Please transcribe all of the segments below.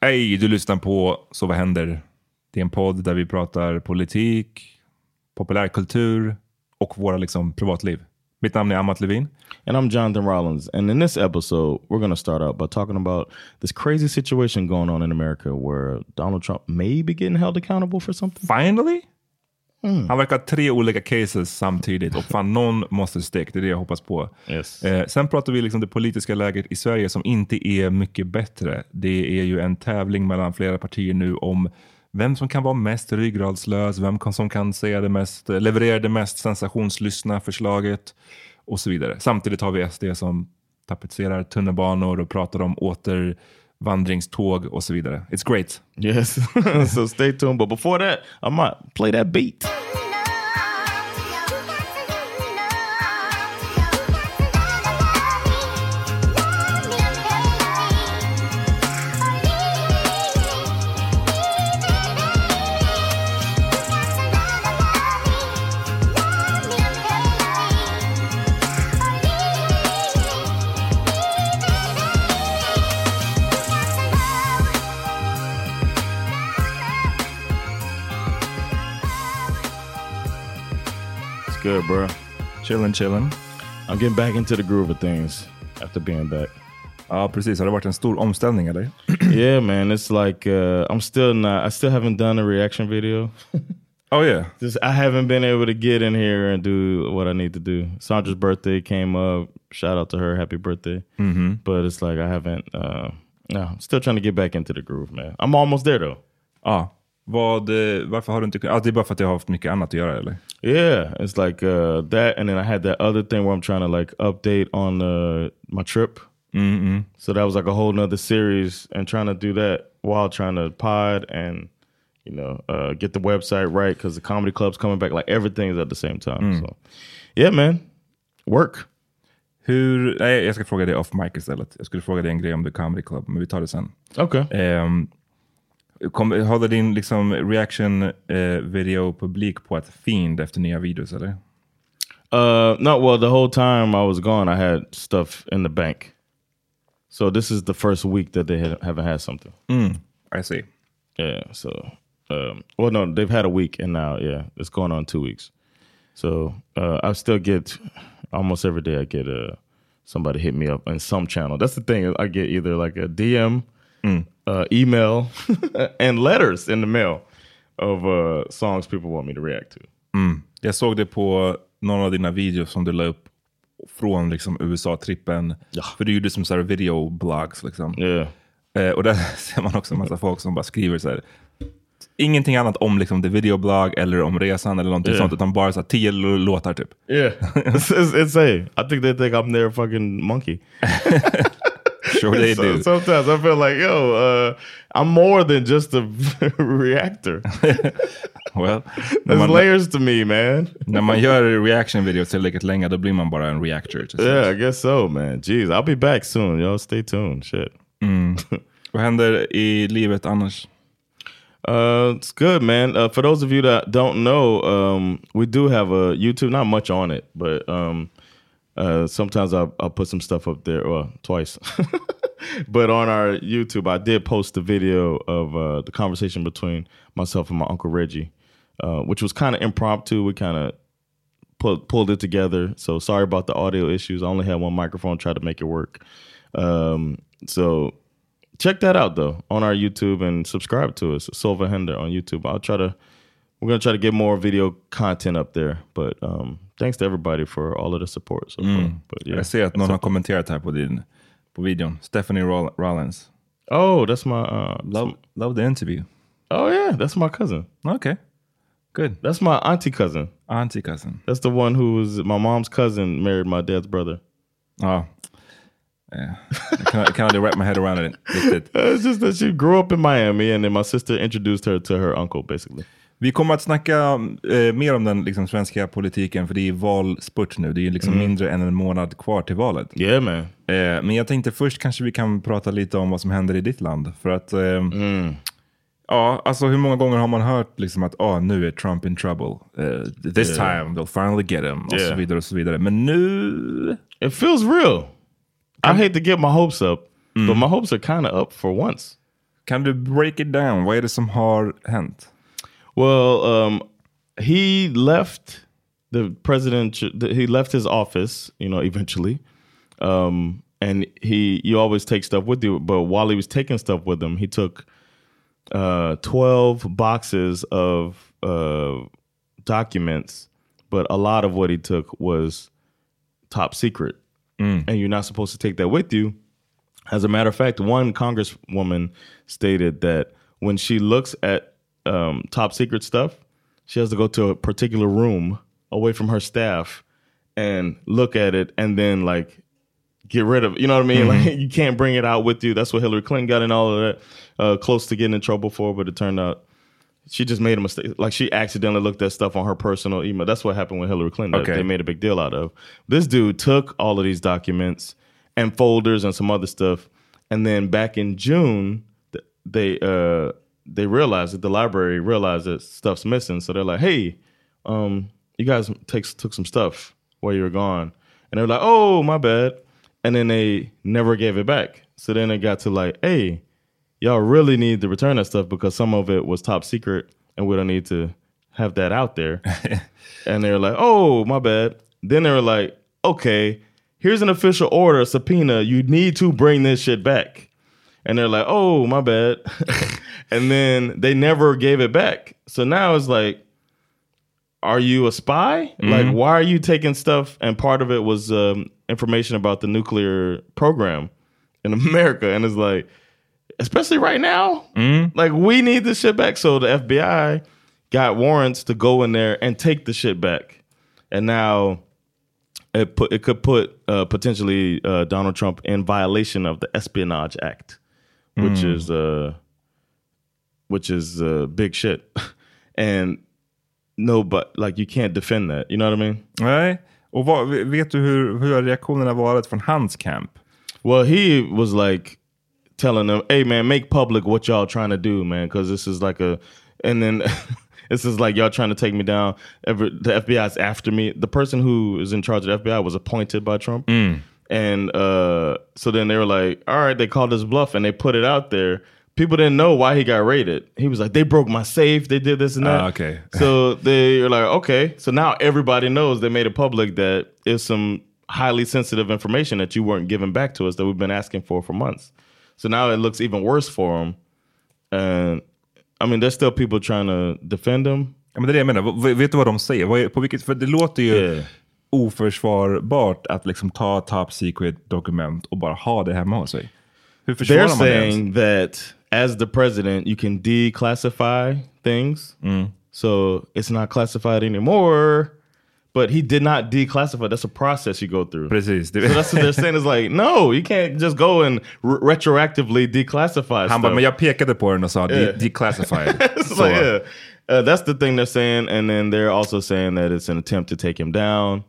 Hej, du lyssnar på Så vad händer? Det är en podd där vi pratar politik, populärkultur och våra liksom, privatliv. Mitt namn är Amat Levin. And I'm Jonathan Rollins. And in this episode, we're going to start out by talking about this crazy situation going on in America where Donald Trump may be getting held accountable for something. Finally? Han verkar ha tre olika cases samtidigt och fan någon måste stick. Det är det jag hoppas på. Yes. Eh, sen pratar vi liksom det politiska läget i Sverige som inte är mycket bättre. Det är ju en tävling mellan flera partier nu om vem som kan vara mest ryggradslös, vem kan- som kan säga det mest, leverera det mest sensationslystna förslaget och så vidare. Samtidigt har vi SD som tapetserar tunnelbanor och pratar om återvandringståg och så vidare. It's great. Yes. so stay tuned. But before that, I might play that beat. Bro. Chillin' chillin'. I'm getting back into the groove of things after being back. Ja, precis. Har det varit en stor omställning eller? yeah, man. It's like uh, I'm still not. I still haven't done a reaction video. Oh yeah. Just I haven't been able to get in here and do what I need to do. Sandra's birthday came up. Shout out to her. Happy birthday. Mm-hmm. But it's like I haven't. Uh, no, I'm still trying to get back into the groove, man. I'm almost there though. Ja. Vad, eh, varför har du inte kunnat? Ah, det är bara för att jag har haft mycket annat att göra eller? Yeah, it's like uh, that, and then I had that other thing where I'm trying to like update on uh, my trip. Mm-mm. So that was like a whole nother series, and trying to do that while trying to pod and you know uh, get the website right because the comedy club's coming back. Like everything is at the same time. So yeah, man, work. Hur, nej, jag ska fråga dig off mic istället. Jag skulle fråga dig en grej om The Comedy Club, men vi tar det sen. Okay. Um, kom, håller din liksom, reaction eh, video publik på ett fiend efter nya videos eller? Uh, no, well, the whole time I was gone, I had stuff in the bank. So this is the first week that they had, haven't had something. Mm, I see. Yeah. So, um, well, no, they've had a week, and now, yeah, it's going on two weeks. So uh, I still get almost every day. I get uh, somebody hit me up in some channel. That's the thing. I get either like a DM, uh, email, and letters in the mail of uh, songs people want me to react to. Mm. Jag såg det på någon av dina videos som du la upp från liksom, USA-trippen. För du gjorde som så här videoblogs. Liksom. Yeah. Eh, och där ser man också en massa folk som bara skriver så här. Ingenting annat om liksom, the videoblog eller om resan eller någonting Yeah. sånt. Utan bara så här, tio låtar typ. Yeah, it's, it's insane. I think they think I'm their fucking monkey. Sure they So- do. Sometimes I feel like, yo, uh, I'm more than just a reactor. Well, There's man, layers to me, man. när man gör reaction videos tillräckligt länge då blir man bara en reactor. Yeah, I guess so, man. Jeez, I'll be back soon, y'all. Stay tuned. Shit. Vad händer i livet annars? Uh, it's good, man. Uh, for those of you that don't know, um, we do have a YouTube. Not much on it, but um, uh, sometimes I'll, I'll put some stuff up there. Well, twice. but on our YouTube, I did post a video of uh, the conversation between myself and my uncle Reggie, uh, which was kind of impromptu. We kind of pulled pulled it together. So sorry about the audio issues. I only had one microphone. Tried to make it work. Um, so check that out though on our YouTube and subscribe to us, Silva Hender on YouTube. I'll try to we're gonna try to get more video content up there. But um, thanks to everybody for all of the support so far. But yeah, Jag ser att någon har kommenterat här på, din, på videon. Stephanie Roll- Rollins. oh, that's my uh, Love, love the interview. oh yeah, that's my cousin. Okay. Good. That's my auntie cousin. Auntie cousin. That's the one who was my mom's cousin married my dad's brother. Ja. Yeah. I can, I can only wrap my head around it. It's just that she grew up in Miami and then my sister introduced her to her uncle basically. Vi kommer att snacka eh, mer om den liksom, svenska politiken för det är valspurt nu. Det är liksom mindre än en månad kvar till valet. Yeah, man. Eh, men jag tänkte först kanske vi kan prata lite om vad som händer i ditt land. För att, eh, ja, alltså hur många gånger har man hört liksom att ah, nu är Trump in trouble. Eh, this Yeah. time they'll finally get him. Och så Yeah. vidare och så vidare. Men nu... It feels real. I hate to get my hopes up, but my hopes are kind of up for once. Kan du break it down? Vad är det som har hänt? Well, um, he left the president. He left his office, you know, eventually, um, and he. You always take stuff with you, but while he was taking stuff with him, he took uh, twelve boxes of uh, documents, but a lot of what he took was top secret, and you're not supposed to take that with you. As a matter of fact, one congresswoman stated that when she looks at um, top secret stuff, she has to go to a particular room away from her staff and look at it and then like get rid of it. You know what I mean? Like you can't bring it out with you. That's what Hillary Clinton got in all of that, uh, close to getting in trouble for. But it turned out she just made a mistake. Like she accidentally looked at stuff on her personal email. That's what happened with Hillary Clinton. Okay. They made a big deal out of. This dude took all of these documents and folders and some other stuff, and then back in June, they uh they realized that the library realized that stuff's missing. So they're like, "Hey, um, you guys takes took some stuff while you were gone," and they're like, "Oh, my bad," and then they never gave it back. So then they got to like, "Hey." y'all really need to return that stuff because some of it was top secret and we don't need to have that out there. and they were like, oh, my bad. Then they were like, okay, here's an official order, subpoena. You need to bring this shit back. And they're like, oh, my bad. and then they never gave it back. So now it's like, are you a spy? Like, why are you taking stuff? And part of it was um, information about the nuclear program in America. And it's like, especially right now, like we need this shit back. So the FBI got warrants to go in there and take the shit back. And now it put it could put uh, potentially uh, Donald Trump in violation of the Espionage Act, which is uh, which is uh, big shit. and no, but like you can't defend that. You know what I mean? Nej. Och vad, vet du hur, hur reaktionerna varit från hans camp? Well, he was like telling them, "Hey, man, make public what y'all trying to do, man, because this is like a." And then this is like y'all trying to take me down. Ever the FBI's after me. The person who is in charge of the FBI was appointed by Trump, and uh, so then they were like, "All right," they called his bluff and they put it out there. People didn't know why he got raided. He was like, "They broke my safe. They did this and that." Ah, okay. so they were like, "Okay." So now everybody knows. They made it public that it's some highly sensitive information that you weren't giving back to us that we've been asking for for months. So now it looks even worse for him. And I mean, there's still people trying to defend him. Ja, men det är det jag menar. Vet du vad de säger? På vilket, för det låter ju Yeah. Oförsvarbart att liksom ta top secret dokument och bara ha det hemma hos sig. Hur They're försvarar man det ens? saying that as the president, you can declassify things. So it's not classified anymore. But he did not declassify. That's a process you go through. Precis. So that's what they're saying is like, no, you can't just go and re- retroactively declassify han bara, men jag pekade på den och sa de- Yeah. declassified. It's Så. like, yeah. Uh, that's the thing they're saying, and then they're also saying that it's an attempt to take him down.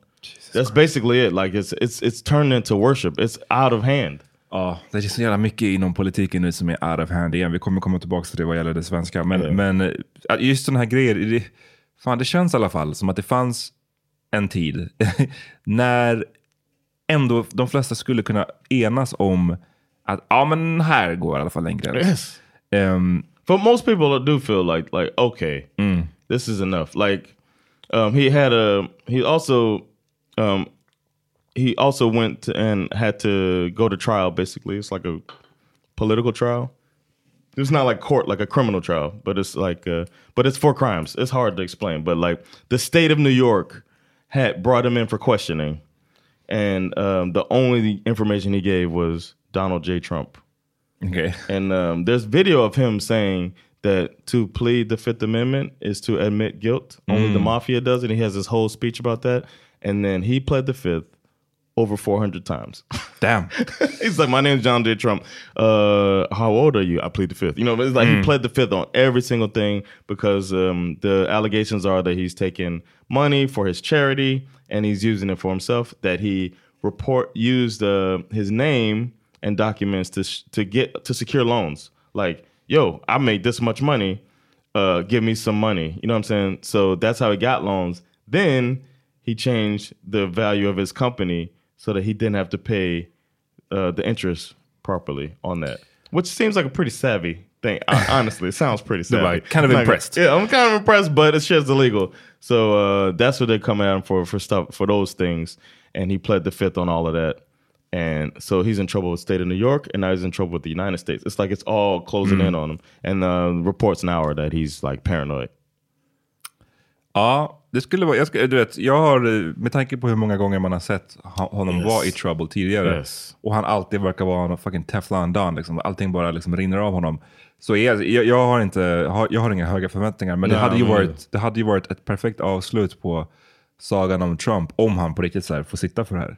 That's basically it. Like it's it's it's turned into worship. It's out of hand. Ja, det är så jävla mycket inom politiken nu som är out of hand igen. Vi kommer komma tillbaka till det vad gäller det svenska. Men, Ja. men eh, just sådana här grejer, det, fan, det känns i alla fall som att det fanns en tid när ändå de flesta skulle kunna enas om att ja, men här går i alla fall en gräns. Yes. Ehm, For most people do feel like like okay, this is enough. Like um, he had a he also um, he also went to, and had to go to trial. Basically, it's like a political trial. It's not like court, like a criminal trial, but it's like uh, but it's for crimes. It's hard to explain, but like the state of New York had brought him in for questioning, and um, the only information he gave was Donald J. Trump. Okay. And um, there's video of him saying that to plead the Fifth Amendment is to admit guilt. Only the mafia does it. He has this whole speech about that. And then he pled the Fifth over 400 times. Damn. He's like, my name's John J. Trump. Uh, how old are you? I plead the Fifth. You know, it's like he pled the Fifth on every single thing because um, the allegations are that he's taking money for his charity and he's using it for himself. That he report used uh, his name and documents to sh- to get to secure loans. Like, yo, I made this much money. Uh, give me some money. You know what I'm saying? So that's how he got loans. Then he changed the value of his company so that he didn't have to pay uh, the interest properly on that, which seems like a pretty savvy thing. Hon- Honestly, it sounds pretty savvy. Right. Kind of Like, impressed. Yeah, I'm kind of impressed, but it's just illegal. So uh, that's what they're coming at him for for stuff for those things, and he pled the fifth on all of that. And so he's in trouble with state of New York, and now he's in trouble with the United States. It's like it's all closing in on him. And uh, reports now are that he's like paranoid. Ja, det skulle vara, jag, ska, du vet, jag har, med tanke på hur många gånger man har sett honom Yes. vara i trouble tidigare Yes. och han alltid verkar vara en fucking teflon Don, liksom, allting bara liksom rinner av honom. Så jag, jag, har inte, har, jag har inga höga förväntningar, men det, Nej, hade ju men- varit, det hade ju varit ett perfekt avslut på sagan om Trump om han på riktigt så här, får sitta för det här.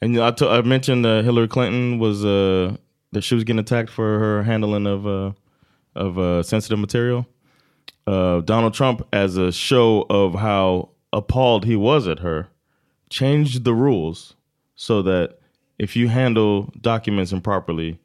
And I, I mentioned uh, Hillary Clinton was uh, that she was getting attacked for her handling of uh, of uh, sensitive material. Uh, Donald Trump, as a show of how appalled he was at her, changed the rules so that if you handle documents improperly,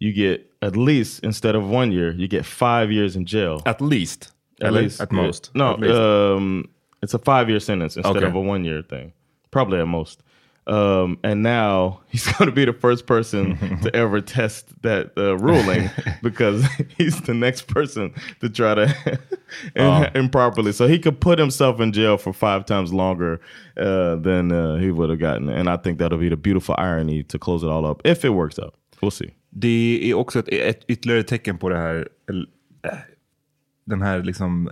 you get at least instead of one year, you get five years in jail. At least. At Eller least, at yeah. most. No, At um, it's a five year sentence instead Okay. of a one year thing. Probably at most. Um, and now he's going to be the first person to ever test that uh, ruling because he's the next person to try to in- improperly. So he could put himself in jail for five times longer uh, than uh, he would have gotten. And I think that'll be the beautiful irony to close it all up if it works out. We'll see. Det är också ett, ett ytterligare tecken på det här, äh, den här liksom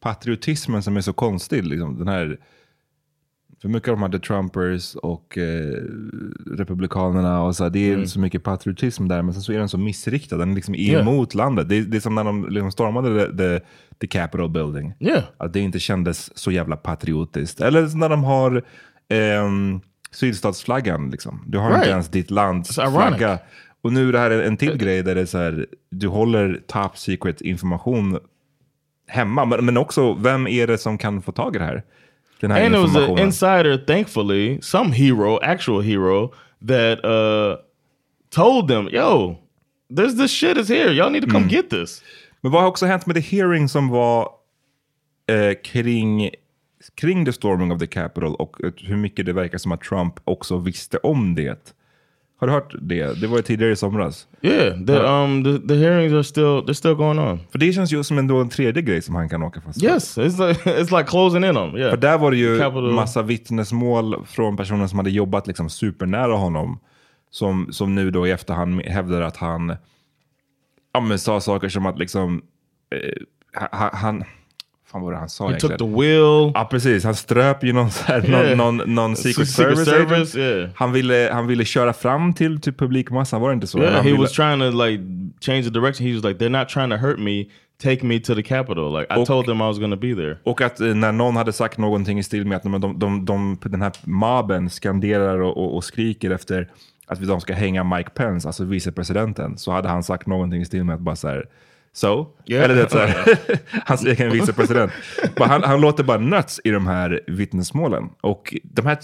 patriotismen som är så konstig. Liksom. Den här, för mycket av de här The Trumpers och eh, Republikanerna, och så här, det är så mycket patriotism där, men sen så är den så missriktad. Den är liksom Yeah. emot landet. Det, är- det är som när de liksom stormade the, the, the Capitol building. Yeah. Att det inte kändes så jävla patriotiskt. Eller när de har ehm, sydstatsflaggan. Liksom. Du har Right. inte ens ditt lands flagga. Och nu är det här en till grej där det är så här, du håller top secret information hemma. Men, men också, vem är det som kan få tag i det här? And it was an insider, thankfully, some hero, actual hero, that uh told them, "Yo, there's this shit is here. Y'all need to come get this." Men vad har också hänt med the hearing som var eh, kring, kring the storming of the Capitol och eh, hur mycket det verkar som att Trump också visste om det? Har du hört det? Det var ju tidigare i somras. Yeah, the um the, the hearings are still they're still going on. För det känns ju som ändå en tredje grej som han kan åka fast för. Yes, it's like it's like closing in on. Yeah, För där var det ju Capitol- massa vittnesmål från personer som hade jobbat liksom supernära honom. Som, som nu då i efterhand hävdar att han ja, men sa saker som att liksom eh, ha- han, fan vad var det han sa he took egentligen? the will. Ja precis, han ströp ju någon, så här, Yeah. någon, någon, någon secret, Secret service, Service, yeah. han, ville, han ville köra fram till, till publikmassan, var det inte så? Yeah, han he ville, was trying to like change the direction. He was like, "They're not trying to hurt me. Take me to the Capitol." Like I told them I was going to be there. Och att eh, när någon hade sagt någonting i stil med att men de, de, de, den här mobben skanderar och, och, och skriker efter att de ska hänga Mike Pence, alltså vicepresidenten, så hade han sagt någonting i stil med att bara så här, So? Yeah. Eller det, så här, hans egen vicepresident. Han, han låter bara nuts i de här vittnesmålen. Och de här,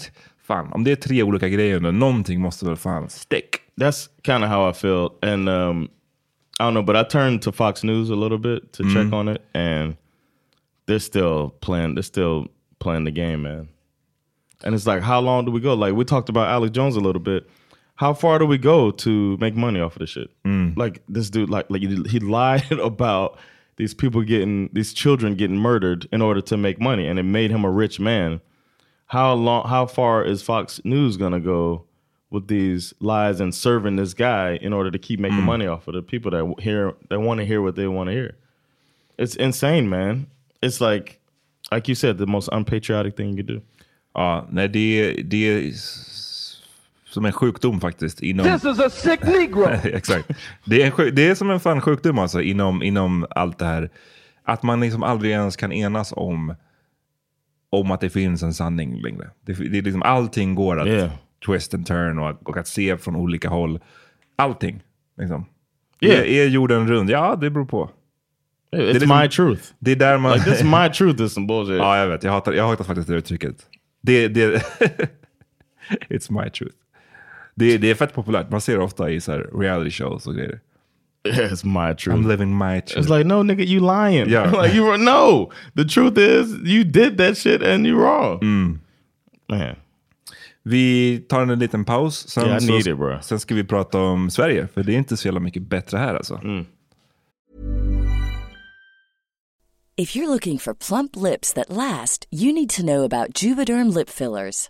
fan, om det är tre olika grejer någonting måste väl fan stick. That's kind of how I feel. And um, I don't know, but I turned to Fox News a little bit to check on it, and they're still playing. They're still playing the game, man. And it's like, how long do we go? Like we talked about Alex Jones a little bit. How far do we go to make money off of this shit? Like this dude, like like he lied about these people getting these children getting murdered in order to make money, and it made him a rich man. How long? How far is Fox News gonna go with these lies and serving this guy in order to keep making money off of the people that hear that want to hear what they want to hear? It's insane, man. It's like, like you said, the most unpatriotic thing you could do. Ja, nej, det, det är s- som en sjukdom faktiskt. Inom... This is a sick Negro. Exakt. Det är, en sjuk, det är som en fan sjukdom alltså inom, inom allt det här. Att man liksom aldrig ens kan enas om, om att det finns en sanning längre. Det, det är liksom, allting går att Yeah. twist and turn och, och att se från olika håll. Allting. Liksom. Yeah. Är, är jorden rund? Ja, det beror på. It's Det är liksom- my truth. Det är där man... Like this is my truth. Is some bullshit. ja, jag vet. Jag hatar, jag hatar faktiskt det uttrycket. Det, det, It's my truth. Det, det är fett populärt. Man ser det ofta i så här reality shows och grejer. it's my truth. I'm living my truth. It's like, no, nigga, you lying. Yeah. like you were no. The truth is, you did that shit and you're wrong. Mm. Man, Vi tar en liten paus. Sen, Yeah, I så- need it, bro. sen ska vi prata om Sverige. För det är inte så jävla mycket bättre här alltså. If you're looking for plump lips that last, you need to know about Juvederm lip fillers.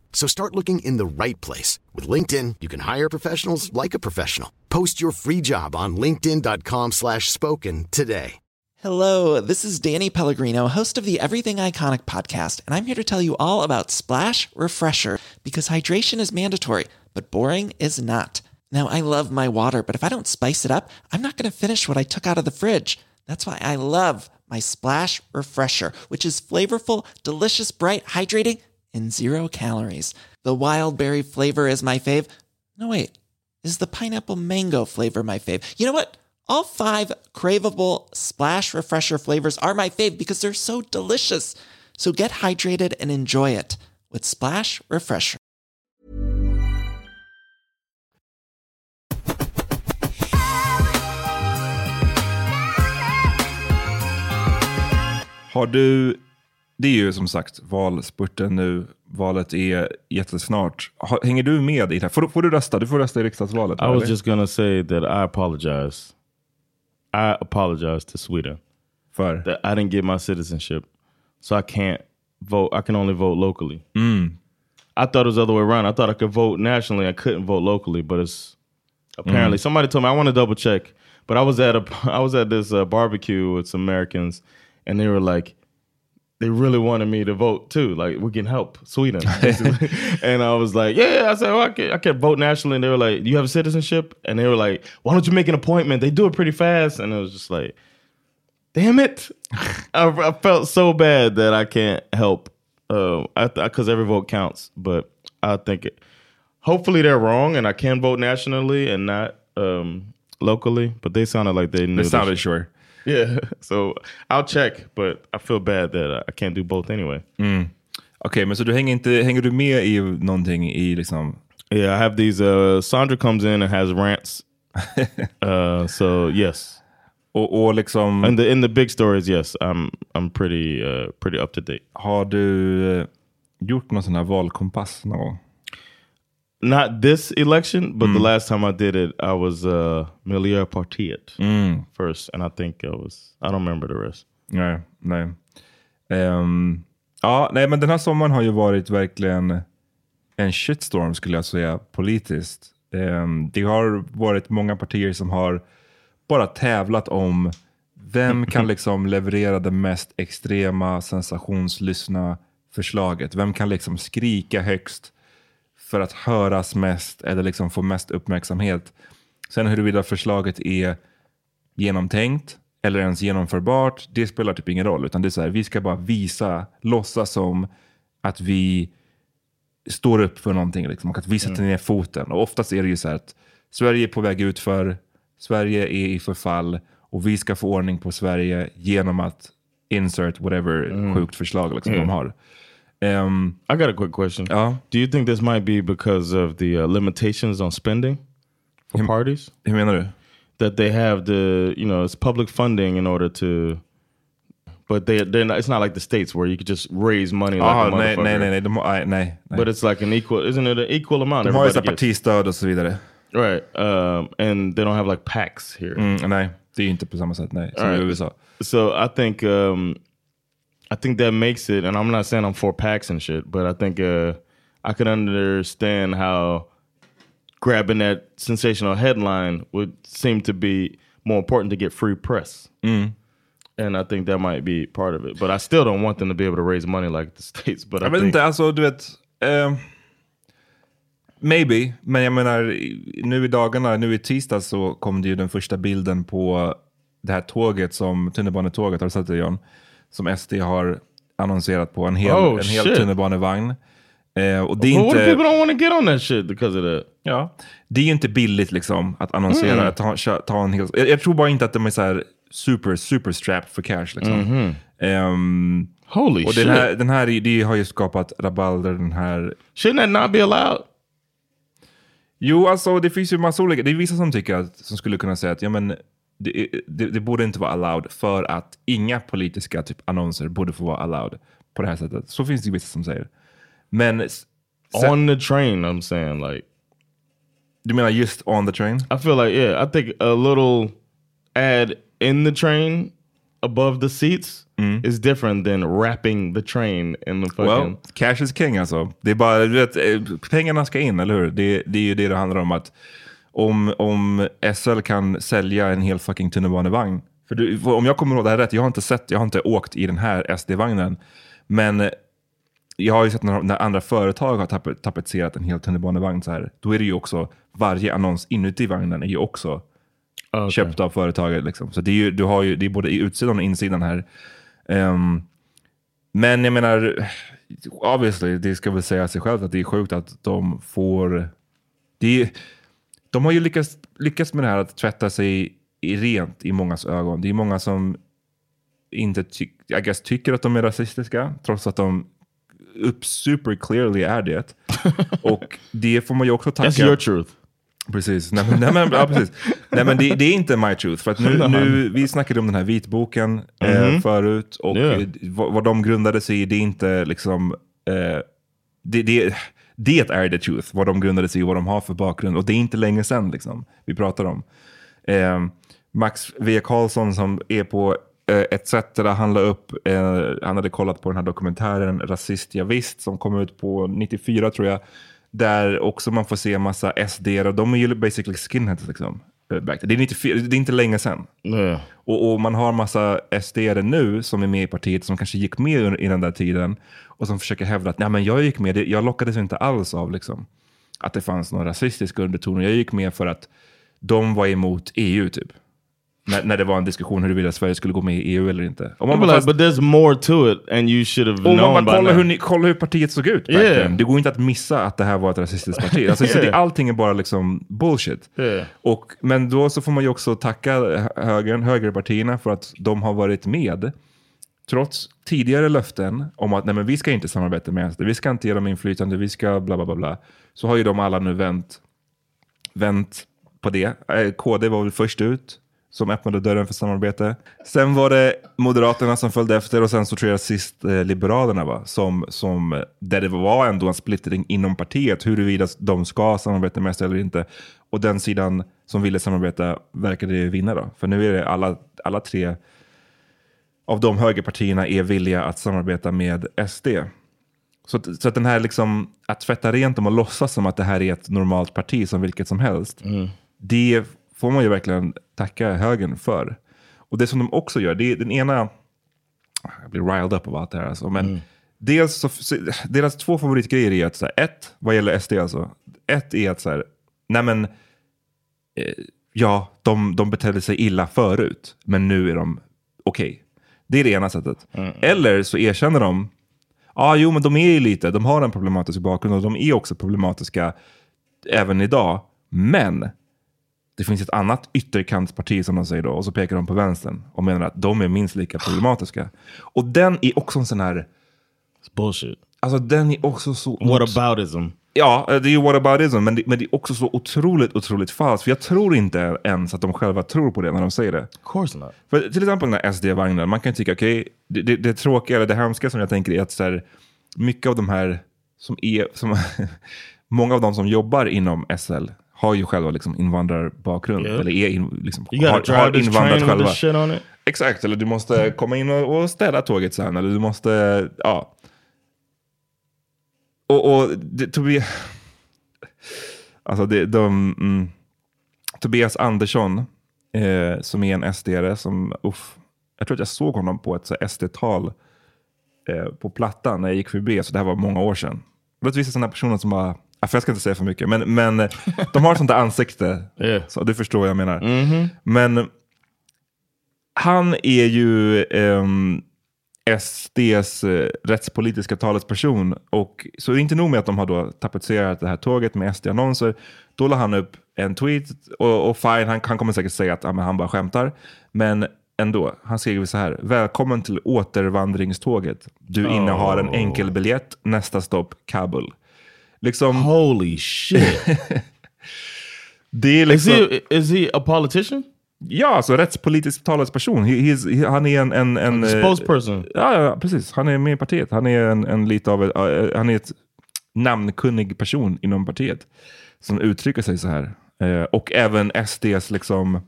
So start looking in the right place. With LinkedIn, you can hire professionals like a professional. Post your free job on linkedin.com slash spoken today. Hello, this is Danny Pellegrino, host of the Everything Iconic podcast, and I'm here to tell you all about Splash Refresher because hydration is mandatory, but boring is not. Now, I love my water, but if I don't spice it up, I'm not going to finish what I took out of the fridge. That's why I love my Splash Refresher, which is flavorful, delicious, bright, hydrating, and zero calories. The wild berry flavor is my fave. No, wait, is the pineapple mango flavor my fave? You know what? All five craveable splash refresher flavors are my fave because they're so delicious. So get hydrated and enjoy it with Splash Refresher. Har du, det är ju som sagt valspurten nu. Valet är jättesnart. Hänger du med i det här? Får, får du rösta? Du får rösta i riksdagsvalet. I was eller? just gonna say that I apologize. I apologize to Sweden För? that I didn't get my citizenship, so I can't vote. I can only vote locally. I thought it was the other way around. I thought I could vote nationally. I couldn't vote locally, but it's apparently somebody told me. I want to double check, but I was at a I was at this uh, barbecue with some Americans, and they were like, they really wanted me to vote too. Like we can help Sweden, and I was like, yeah. I said, well, I can I can vote nationally, and they were like, do you have a citizenship? And they were like, why don't you make an appointment? They do it pretty fast, and it was just like, damn it. I, I felt so bad that I can't help Uh, because every vote counts, but I think it, hopefully they're wrong, and I can vote nationally and not um, locally. But they sounded like they knew. They sounded sure. Yeah, so I'll check, but I feel bad that I can't do both anyway. Mm. Okej, okay, men så du hänger, inte, hänger du med i någonting i liksom... Yeah, I have these, uh, Sandra comes in and has rants. uh, so yes. Och, och liksom... In the, in the big stories, yes, I'm, I'm pretty, uh, pretty up to date. Har du uh, gjort någon sån här valkompass någon gång? Not this election, but mm. the last time I did it, I was uh, Miljöpartiet mm. first, and I think I was. I don't remember the rest. Nej, nej. Um, ja, nej, men den här sommaren har ju varit verkligen en shitstorm skulle jag säga politiskt. Um, det har varit många partier som har bara tävlat om vem kan liksom leverera det mest extrema sensationslystna förslaget? Vem kan liksom skrika högst? För att höras mest eller liksom få mest uppmärksamhet. Sen huruvida förslaget är genomtänkt eller ens genomförbart, det spelar typ ingen roll. Utan det är så här, vi ska bara visa, låtsas som att vi står upp för någonting liksom, och att vi sätter mm. ner foten. Och oftast är det ju så här att Sverige är på väg ut för Sverige är i förfall och vi ska få ordning på Sverige genom att insert whatever mm. sjukt förslag liksom, mm. de har. Um, I got a quick question. Uh, Do you think this might be because of the uh, limitations on spending for hur, parties? Hur menar du? That they have the, you know, it's public funding in order to but they they're not, it's not like the states where you could just raise money like a nej, nej, nej, nej, de, nej, nej. But it's like an equal, isn't it an equal amount? De har ju partistöd och så vidare. Right, um, and they don't have like PACs here. Mm, nej, det är inte på samma sätt, nej, som right. i USA. So I think um, I think that makes it, and I'm not saying I'm for packs and shit, but I think uh, I could understand how grabbing that sensational headline would seem to be more important to get free press. Mm. And I think that might be part of it. But I still don't want them to be able to raise money like the States. But I jag vet inte, alltså du vet. Uh, maybe, men jag menar nu i dagarna, nu i tisdag så kom det ju den första bilden på det här tåget som tunnelbanetåget, har du sett det John? Som SD har annonserat på. En hel, oh, en hel tunnelbanevagn. Eh, och det är inte, what if people don't want to get on that shit because of that? Ja, det är inte billigt liksom att annonsera, mm. att ta, ta en hel... Jag, jag, tror bara inte att de är så här super, super strapped för cash. Liksom. Mm -hmm. um, Holy och shit. Den här, den här det har ju skapat rabalder, den här... Shouldn't that not be allowed? Jo, alltså det finns ju massa olika... Det är vissa som tycker att, som skulle kunna säga att ja, men, det, det, det, borde inte vara allowed för att inga politiska typ, annonser borde få vara allowed på det här sättet. Så finns det vissa som säger. Men... On the train I'm saying like... Du menar just on the train? I feel like yeah, I think a little ad in the train above the seats mm. is different than wrapping the train in the fucking... Well, cash is king alltså. Det är bara, du vet, eh, pengarna ska in, eller hur? Det, det är ju det det handlar om. att om, om SL kan sälja en hel fucking tunnelbanevagn. För du, om jag kommer ihåg det här rätt, jag har inte sett, jag har inte åkt i den här SD-vagnen. Men jag har ju sett när, när andra företag har tap, tapetserat en hel tunnelbanevagn så här. Då är det ju också, varje annons inuti vagnen är ju också okay. köpt av företaget. Liksom. Så det är, ju, du har ju, det är både i utsidan och insidan här. Um, men jag menar, obviously, det ska väl säga sig självt att det är sjukt att de får... Det är, de har ju lyckats, lyckats med det här att tvätta sig i rent i mångas ögon. Det är många som inte ty I guess, tycker att de är rasistiska, trots att de upp super clearly är det. Och det får man ju också tacka... That's your truth. Precis. Nej, men, nej, men, ja, precis. nej, men det, det, är inte my truth. För att nu, nu, vi snackade om den här vitboken mm -hmm. eh, förut. Och yeah. vad, vad de grundade sig i, det är inte liksom... Eh, det, det, det är the truth, vad de grundade sig i och vad de har för bakgrund. Och det är inte länge sedan liksom, vi pratar om. Eh, Max V. Karlsson som är på eh, ETC, han upp, eh, han hade kollat på den här dokumentären Rasist jag visst som kom ut på 94 tror jag. Där också man får se en massa SD och de är ju basically skinheads liksom. Eh, det är, 94, det är inte länge sedan. Mm. Och, och, man har massa SD nu som är med i partiet som kanske gick med i den där tiden och som försöker hävda att Nej, men jag gick med, jag lockades inte alls av liksom, att det fanns någon rasistisk underton. Jag gick med för att de var emot EU typ. När, när det var en diskussion huruvida Sverige skulle gå med i EU eller inte. Om Man man like, fast, but there's more to it and you should have known man by bara kollar now. hur, ni, kolla hur partiet såg ut Yeah. Det går inte att missa att det här var ett rasistiskt parti. Alltså, så det, Yeah. allting är bara liksom bullshit. Yeah. Och, men då så får man ju också tacka högern, högerpartierna för att de har varit med. Trots tidigare löften om att nej, men vi ska inte samarbeta med SD, vi ska inte ge dem inflytande, vi ska bla bla bla. bla. Så har ju de alla nu vänt, vänt på det. Eh, KD var väl först ut som öppnade dörren för samarbete. Sen var det Moderaterna som följde efter och sen så tror jag sist eh, Liberalerna va? Som, som, eh, där det var ändå en splittring inom partiet huruvida de ska samarbeta med SD eller inte. Och den sidan som ville samarbeta verkade vinna då. För nu är det alla, alla tre av de högerpartierna är villiga att samarbeta med SD. Så, att- så att den här liksom, att tvätta rent dem och låtsas som att det här är ett normalt parti som vilket som helst. Det får man ju verkligen tacka högern för. Och det som de också gör, det är den ena, jag blir riled up av allt det här alltså, men dels så, deras två favoritgrejer är att, så här, ett, vad gäller SD alltså, ett är att så här, nej men, eh, ja, de, de betedde sig illa förut, men nu är de okej. Det är det ena sättet. Eller så erkänner de, ja jo men de är ju lite, de har en problematisk bakgrund och de är också problematiska även idag. Men det finns ett annat ytterkantsparti som de säger då och så pekar de på vänstern och menar att de är minst lika problematiska. Och den är också en sån här, It's bullshit. alltså den är också så... What aboutism? Ja, det är ju whataboutism, men det, men det är också så otroligt, otroligt falskt. För jag tror inte ens att de själva tror på det när de säger det. Of course not. För till exempel den här SD-vagnen, man kan tycka, okej, det, det, det tråkiga eller det hemska som jag tänker är att så här, mycket av de här som är, som, många av de som jobbar inom SL har ju själva liksom invandrarbakgrund, Yeah. eller är in, liksom, har, har invandrat själva. Exakt, eller du måste komma in och, och städa tåget sen, eller du måste, ja. Och, och det, Tobias, alltså det, de, mm, Tobias Andersson, eh, som är en SD-are, som, uff, jag tror att jag såg honom på ett SD-tal eh, på Plattan när jag gick förbi, så det här var många år sedan. Det är vissa sådana personer som bara, för jag ska inte säga för mycket, men, men eh, de har ett sånt där ansikte, Yeah. så du förstår vad jag menar. Men han är ju ehm, SDs eh, rättspolitiska talesperson. Och så är det inte nog med att de har då tapetserat det här tåget med SD-annonser. Då la han upp en tweet och, och fine, han, han kommer säkert säga att ja, han bara skämtar. Men ändå, han skriver så här. Välkommen till återvandringståget. Du innehar en enkel biljett. Nästa stopp Kabul. Liksom, Holy shit. det är is, liksom... he, is he a politician? Ja, alltså rättspolitisk talesperson. He, he, han är en... en, en A eh, spokesperson? Ja, ja, precis. Han är med i partiet. Han är en, en lite av ett, eh, han är ett namnkunnig person inom partiet som uttrycker sig så här. Eh, och även SDs liksom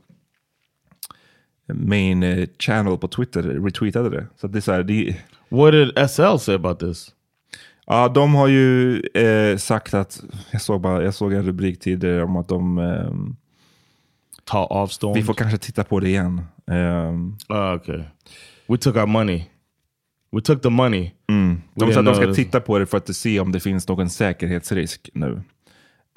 main channel på Twitter retweetade det. Så det är så här, det, What did SL say about this? Ja, de har ju eh, sagt att, jag såg, bara, jag såg en rubrik tidigare om att de, ehm, Ta avstånd? vi får kanske titta på det igen. Ehm, Oh, okay. We took our money. We took the money. Mm. De sa att de ska titta på det för att se om det finns någon säkerhetsrisk nu.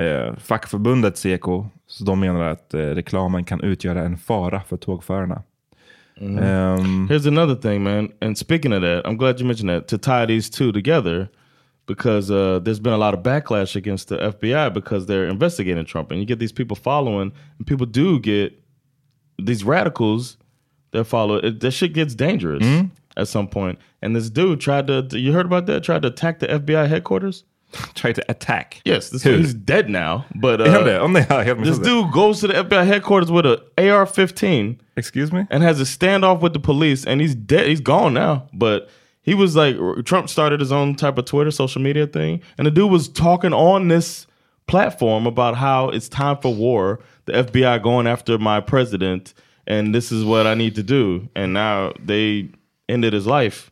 Eh, fackförbundet Seko, så de menar att eh, reklamen kan utgöra en fara för tågförarna. Mm. Ehm, Here's another thing, man. And speaking of that, I'm glad you mentioned that to tie these two together because uh, there's been a lot of backlash against the FBI because they're investigating Trump. And you get these people following, and people do get these radicals that follow. It, that shit gets dangerous at some point. And this dude tried to, you heard about that? Tried to attack the FBI headquarters? tried to attack. Yes, this dude, he's dead now. But uh, det? Om det är helt this dude goes to the FBI headquarters with a AR-15 Excuse me? and has a standoff with the police, and he's dead. He's gone now. But he was like, Trump started his own type of Twitter social media thing, and the dude was talking on this platform about how it's time for war. The FBI going after my president, and this is what I need to do. And now they ended his life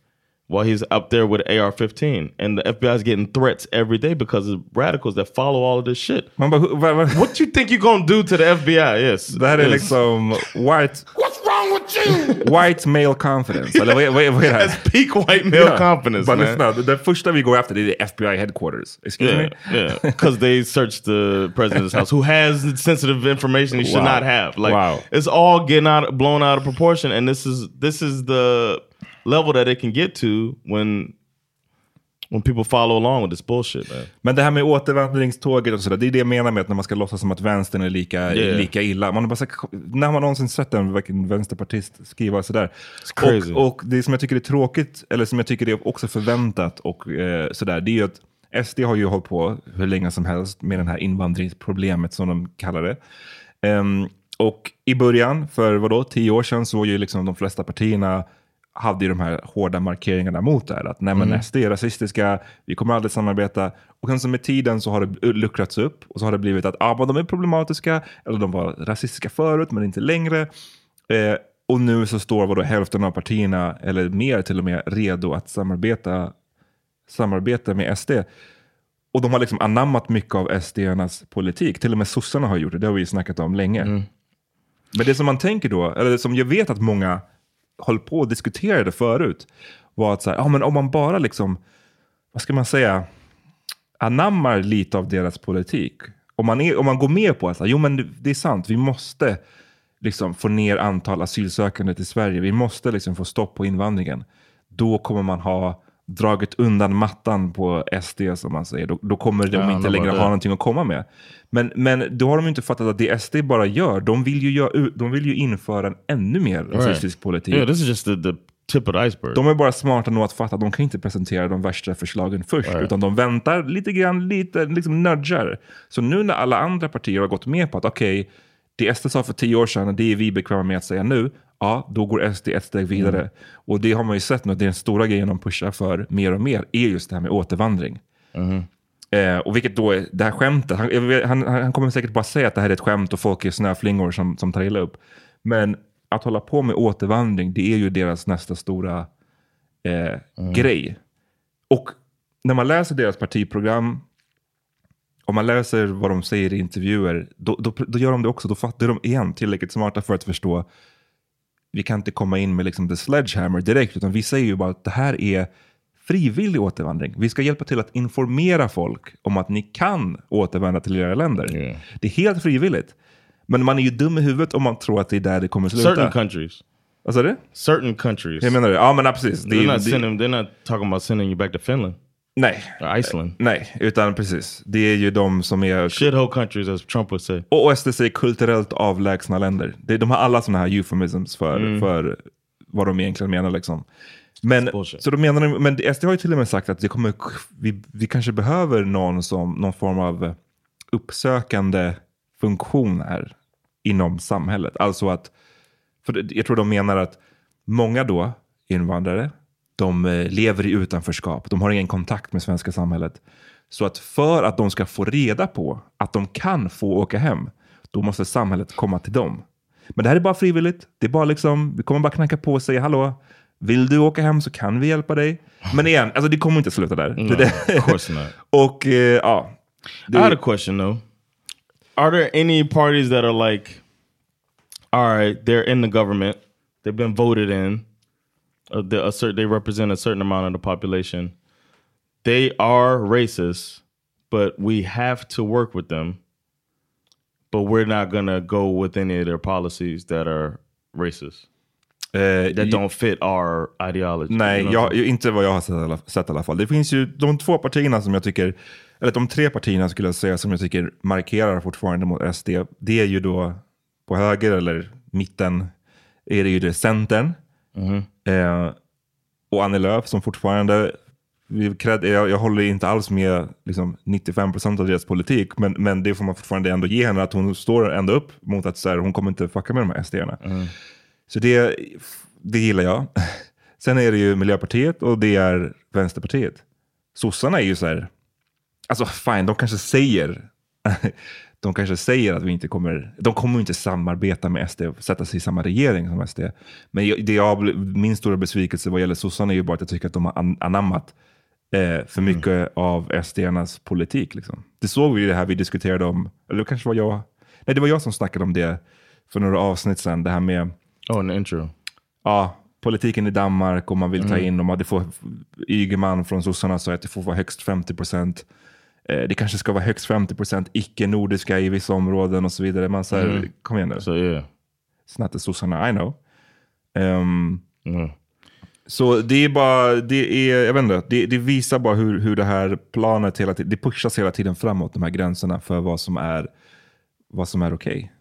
while he's up there with AR-15, and the FBI is getting threats every day because of radicals that follow all of this shit. Hu- va, va? What you think you're gonna do to the FBI? Yes, här är Yes. liksom white, wrong with you? White male confidence. Eller vad, är- vad, är- vad är det här? That's peak white male confidence, Bara man. lyssna, det, det första vi går efter det är FBI headquarters. Excuse Yeah, me? yeah. Because they searched the president's house, who has sensitive information he should Wow. not have. Like Wow. it's all getting out, blown out of proportion, and this is this is the level that it can get to when when people follow along with this bullshit, man. Men det här med återvandringståget och sådär, det är det jag menar med att när man ska låtsas som att vänstern är lika, Yeah. lika illa. Man bara när har man någonsin sett en vänsterpartist skriva sådär? Och, och det som jag tycker är tråkigt, eller som jag tycker är också förväntat och eh, sådär, det är ju att SD har ju hållit på hur länge som helst med det här invandringsproblemet som de kallar det. Ehm, och i början, för vadå, tio år sedan, så var ju liksom de flesta partierna hade ju de här hårda markeringarna mot det här. Att nej men Mm. SD är rasistiska, vi kommer aldrig samarbeta. Och sen så med tiden så har det luckrats upp och så har det blivit att ah, men de är problematiska, eller de var rasistiska förut men inte längre. Eh, och nu så står vadå, hälften av partierna, eller mer till och med, redo att samarbeta, samarbeta med SD. Och de har liksom anammat mycket av SD-ernas politik. Till och med sossarna har gjort det, det har vi snackat om länge. Men det som man tänker då, eller som jag vet att många höll på och diskuterade förut, var att så här, ja, men om man bara liksom, vad ska man säga, anammar lite av deras politik. Om man, är, om man går med på att jo men det- det är sant, vi måste liksom få ner antal asylsökande till Sverige, vi måste liksom få stopp på invandringen. Då kommer man ha dragit undan mattan på SD som man säger. Då, då kommer de Ja, inte längre ha någonting att komma med. Men, men då har de inte fattat att det SD bara gör, de vill ju, göra, de vill ju införa en ännu mer rasistisk politik. Yeah, this is just the, the tip of the iceberg. De är bara smarta nog att fatta att de kan inte presentera de värsta förslagen först, Right. utan de väntar lite grann, lite liksom nudgar. Så nu när alla andra partier har gått med på att okej, det SD sa för tio år sedan, det är vi bekväma med att säga nu, ja, då går SD ett steg vidare. Mm. Och det har man ju sett nu, det är den stora grejen de pushar för mer och mer, är just det här med återvandring. Mm-hmm. Eh, och vilket då är det här skämtet, han, han, han kommer säkert bara säga att det här är ett skämt och folk är snöflingor som, som tar illa upp. Men att hålla på med återvandring, det är ju deras nästa stora eh, grej. Och när man läser deras partiprogram, om man läser vad de säger i intervjuer, då, då, då gör de det också. Då fattar de igen tillräckligt smarta för att förstå vi kan inte komma in med liksom the sledgehammer direkt, utan vi säger ju bara att det här är frivillig återvandring. Vi ska hjälpa till att informera folk om att ni kan återvända till era länder. Yeah. Det är helt frivilligt. Men man är ju dum i huvudet om man tror att det är där det kommer sluta. Certain countries. Vad sa du? Certain countries. Jag menar det. Ja, men ja, precis. Det, They're är- not, det, sending, they're not talking about sending you back to Finland nej, or Iceland. nej, utan precis. Det är ju de som är... Shithole countries, as Trump would say. Och SD säger kulturellt avlägsna länder. De har alla sådana här euphemisms för, för vad de egentligen menar. Liksom. Men, bullshit. så då menar de, men SD har ju till och med sagt att det kommer, vi, vi kanske behöver någon, som, någon form av uppsökande funktion här inom samhället. Alltså att, för jag tror de menar att många då, invandrare, de eh, lever i utanförskap. De har ingen kontakt med svenska samhället. Så att för att de ska få reda på att de kan få åka hem, då måste samhället komma till dem. Men det här är bara frivilligt. Det är bara liksom, vi kommer bara knacka på och säga hallå, vill du åka hem så kan vi hjälpa dig. Men igen, alltså det kommer inte sluta där. No, Det- det- of course not. och eh, ja. I had a question though. Are there any parties that are like, all right, they're in the government, they've been voted in, a certain, they represent a certain amount of the population. They are racist, but we have to work with them. But we're not gonna go with any of their policies that are racist, Eh, that don't fit our ideology. Nej, you know jag, inte vad jag har sett, alla- sett i alla fall. Det finns ju de två partierna som jag tycker, eller de tre partierna skulle jag säga som jag tycker markerar fortfarande mot SD. Det är ju då på höger eller mitten är det ju det Centern. Eh, och Annie Lööf som fortfarande, jag, jag håller inte alls med liksom, 95% av deras politik, men, men det får man fortfarande ändå ge henne, att hon står ändå upp mot att så här, hon kommer inte fucka med de här SD-erna. Så det, det gillar jag. Sen är det ju Miljöpartiet och det är Vänsterpartiet. Sossarna är ju så här, alltså fine, de kanske säger, de kanske säger att vi inte kommer, de kommer inte samarbeta med SD och sätta sig i samma regering som SD. Men jag- det jag, min stora besvikelse vad gäller sossarna är ju bara att jag tycker att de har an- anammat eh, för mycket av SD-ernas politik. Liksom. Det såg vi ju det här vi diskuterade om, eller det kanske var jag, nej det var jag som snackade om det för några avsnitt sedan, det här med Oh, an intro. Ja, politiken i Danmark och man vill ta Mm. in, och det får, Ygeman från sossarna sa att det får vara högst 50 procent. Eh, det kanske ska vara högst 50 procent icke-nordiska i vissa områden och så vidare. Man säger, Mm. kom igen nu. So yeah. It's not the sossarna, I know. Ehm, Mm. Så det är bara, det är, jag vet inte, det, det visar bara hur, hur det här planet hela tiden, det pushas hela tiden framåt, de här gränserna för vad som är, vad som är okej.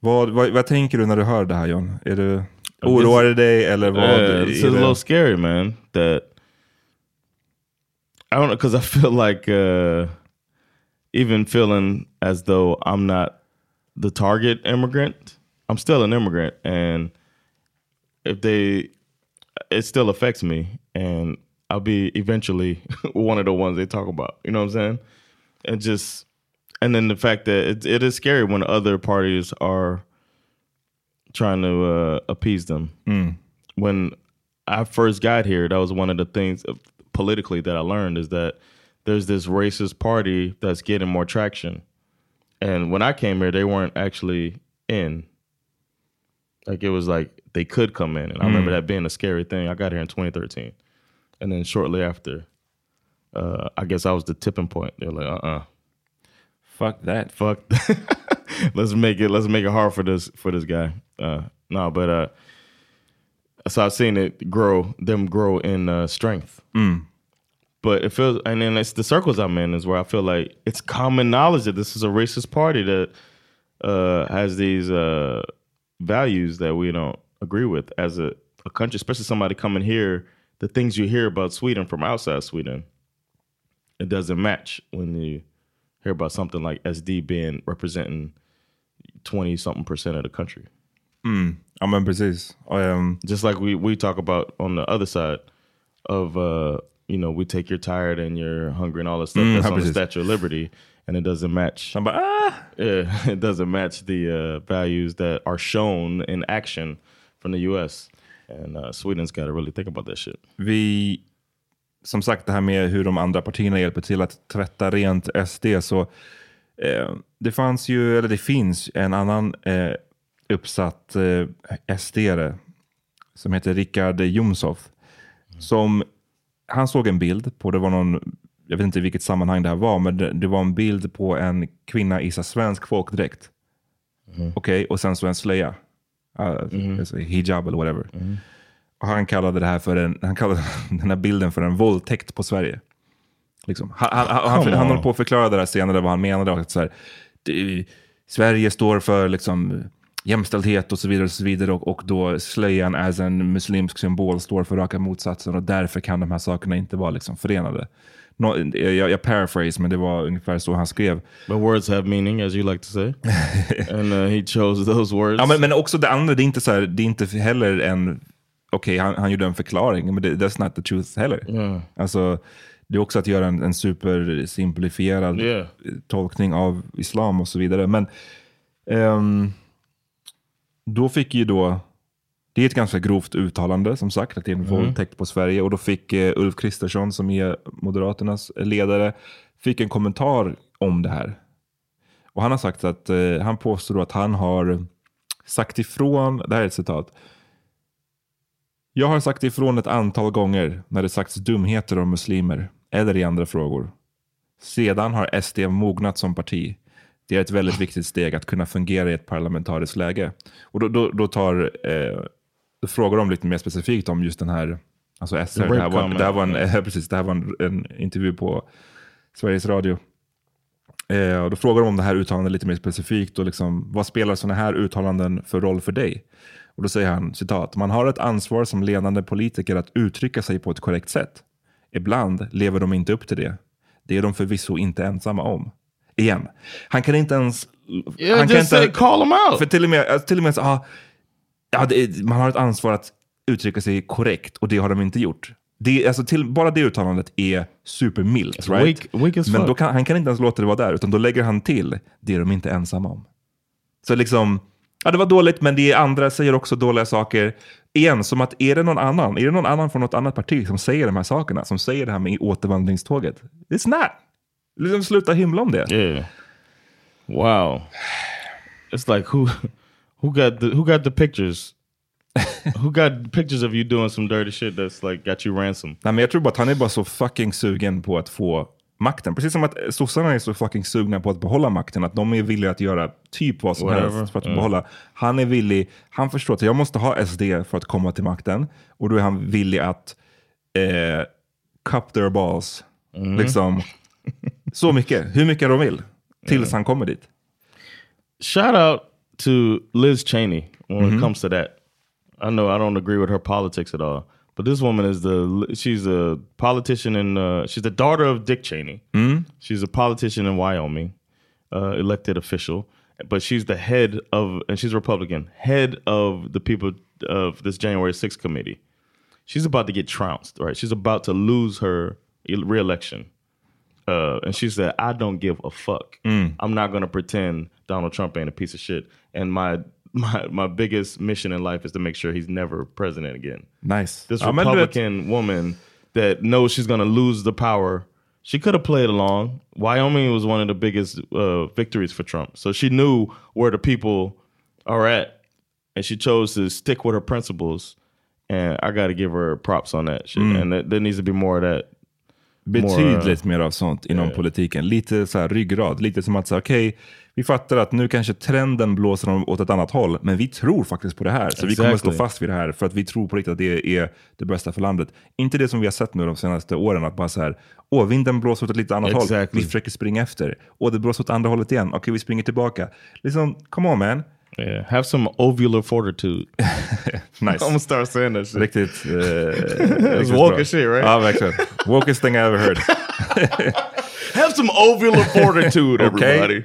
Vad, vad, vad tänker du när du hör det här John? Är du, oroar det dig eller vad? Is det- a little scary, man. That I don't know because I feel like uh, even feeling as though I'm not the target immigrant, I'm still an immigrant, and if they, it still affects me, and I'll be eventually one of the ones they talk about. You know what I'm saying? And just, and then the fact that it, it is scary when other parties are trying to uh, appease them. When I first got here, that was one of the things politically that I learned is that there's this racist party that's getting more traction. And when I came here, they weren't actually in. Like it was like they could come in. And I remember that being a scary thing. I got here in 2013. And then shortly after, uh, I guess I was the tipping point. They're like, uh uh Fuck that. fuck let's make it let's make it hard for this for this guy uh no but uh so i've seen it grow them grow in uh strength. But it feels and then it's the circles i'm in is where i feel like it's common knowledge that this is a racist party that uh has these uh values that we don't agree with as a, a country especially somebody coming here the things you hear about sweden from outside sweden it doesn't match when you hear about something like SD being representing 20 something percent of the country. Ja men precis. Um, Just like we, we talk about on the other side of, uh, you know, we take your tired and you're hungry and all this stuff Mm, that's on the. Statue of Liberty. And it doesn't match. han bara, ah! Yeah, it doesn't match the uh, values that are shown in action from the U.S. And uh, Sweden's got to really think about that shit. vi, som sagt det här med hur de andra partierna hjälper till att tvätta rent SD, så eh, det fanns ju, eller det finns en annan eh, uppsatt eh, SD-are som heter Rickard Jomshof. Som, han såg en bild på, det var någon, jag vet inte i vilket sammanhang det här var, men det, det var en bild på en kvinna i så svensk folkdräkt. Okej, och sen så en slöja. Uh, alltså Hijab eller whatever. Och han kallade det här för en, han kallade den här bilden för en våldtäkt på Sverige. Liksom. Han, han, han, han, håller på att förklara det där senare vad han menade. och så här, Sverige står för liksom, jämställdhet och så vidare. Och så vidare och, och då slöjan as en muslimsk symbol står för raka motsatsen och därför kan de här sakerna inte vara liksom, förenade. Nå, jag, jag paraphrase, men det var ungefär så han skrev. But words have meaning, as you like to say. and uh, he chose those words. Ja, men, men också det andra, det är inte, så här, det är inte heller en... Okej, han, han gjorde en förklaring, men det, that's not the truth heller. Alltså, det är också att göra en, en supersimplifierad Yeah. tolkning av islam och så vidare. Men ehm, då fick ju då... Det är ett ganska grovt uttalande, som sagt, att det är en våldtäkt på Sverige. Och då fick eh, Ulf Kristersson, som är Moderaternas ledare, fick en kommentar om det här. Och han har sagt att, eh, han påstår att han har sagt ifrån, det här är ett citat. Jag har sagt ifrån ett antal gånger när det sagts dumheter om muslimer eller i andra frågor. Sedan har SD mognat som parti. Det är ett väldigt viktigt steg att kunna fungera i ett parlamentariskt läge. Och då, då, då tar, eh, då frågar de lite mer specifikt om just den här, alltså SR, det här var, det här var, en, eh, precis, det här var en, en intervju på Sveriges Radio. Eh, och då frågar de om det här uttalandet lite mer specifikt och liksom, vad spelar sådana här uttalanden för roll för dig? Och då säger han, citat, man har ett ansvar som ledande politiker att uttrycka sig på ett korrekt sätt. Ibland lever de inte upp till det. Det är de förvisso inte ensamma om. Igen, han kan inte ens... yeah, han kan just say, call them out. För till och med, alltså, till och med så, ah, ja, det är, man har ett ansvar att uttrycka sig korrekt och det har de inte gjort. Det, alltså till, bara det uttalandet är supermilt. It's Right? weak- weak Men kan, han kan inte ens låta det vara där, utan då lägger han till det är de inte ensamma om. Så liksom, ja det var dåligt, men det är andra säger också dåliga saker. Igen, som att är det någon annan, är det någon annan från något annat parti som säger de här sakerna, som säger det här med återvandringståget? It's not. Liksom sluta hymla om det. Yeah. Wow. It's like who Who got the Who got the pictures? who got pictures of you doing some dirty shit that's like got you ransom? Nej, men jag tror bara att han är bara så fucking sugen på att få makten. Precis som att sossarna är så fucking sugna på att behålla makten. Att de är villiga att göra typ vad som Whatever. helst för att Mm. behålla. Han är villig, han förstår att jag måste ha SD för att komma till makten. Och då är han villig att eh, cup their balls. Mm. Liksom, så mycket, hur mycket de vill. Tills han kommer dit. Shout out to Liz Cheney when Mhm. it comes to that. I know I don't agree with her politics at all, but this woman is the she's a politician in uh, she's the daughter of Dick Cheney. Mm. She's a politician in Wyoming, uh, elected official, but she's the head of and she's Republican, head of the people of this January 6th committee. She's about to get trounced, right? She's about to lose her e- re-election. Uh, and she said, I don't give a fuck. I'm not going to pretend Donald Trump ain't a piece of shit. And my, my my biggest mission in life is to make sure he's never president again. Nice. This Ja, men Republican woman that knows she's going to lose the power, she could have played along. Wyoming was one of the biggest uh, victories for Trump. So she knew where the people are at. And she chose to stick with her principles. And I got to give her props on that shit. Mm. And that, there needs to be more of that. Betydligt mer av sånt inom politiken. Lite så här ryggrad. Lite som att säga, okej, vi fattar att nu kanske trenden blåser åt ett annat håll, men vi tror faktiskt på det här. Så vi kommer Exactly. stå fast vid det här för att vi tror på riktigt att det är det bästa för landet. Inte det som vi har sett nu de senaste åren, att bara så här, åh, vinden blåser åt ett lite annat håll. Exactly. Vi försöker springa efter. Åh, det blåser åt andra hållet igen. Okej, vi springer tillbaka. Liksom, come on man. Yeah, have some ovular fortitude. Nice. I'm gonna start saying that shit. Riktigt, eh, It's woke as shit, right? Ja, verkligen. Wokest thing I ever heard. Have some ovular fortitude, Okay. everybody.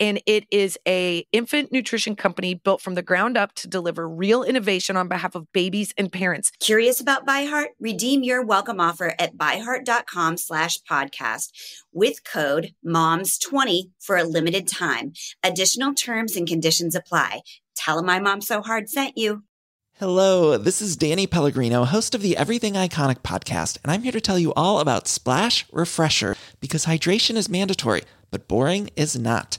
and it is a infant nutrition company built from the ground up to deliver real innovation on behalf of babies and parents. Curious about By Heart? Redeem your welcome offer at byheart.com slash podcast with code MOMS20 for a limited time. Additional terms and conditions apply. Tell them My Mom So Hard sent you. Hello, this is Danny Pellegrino, host of the Everything Iconic podcast, and I'm here to tell you all about Splash Refresher because hydration is mandatory, but boring is not.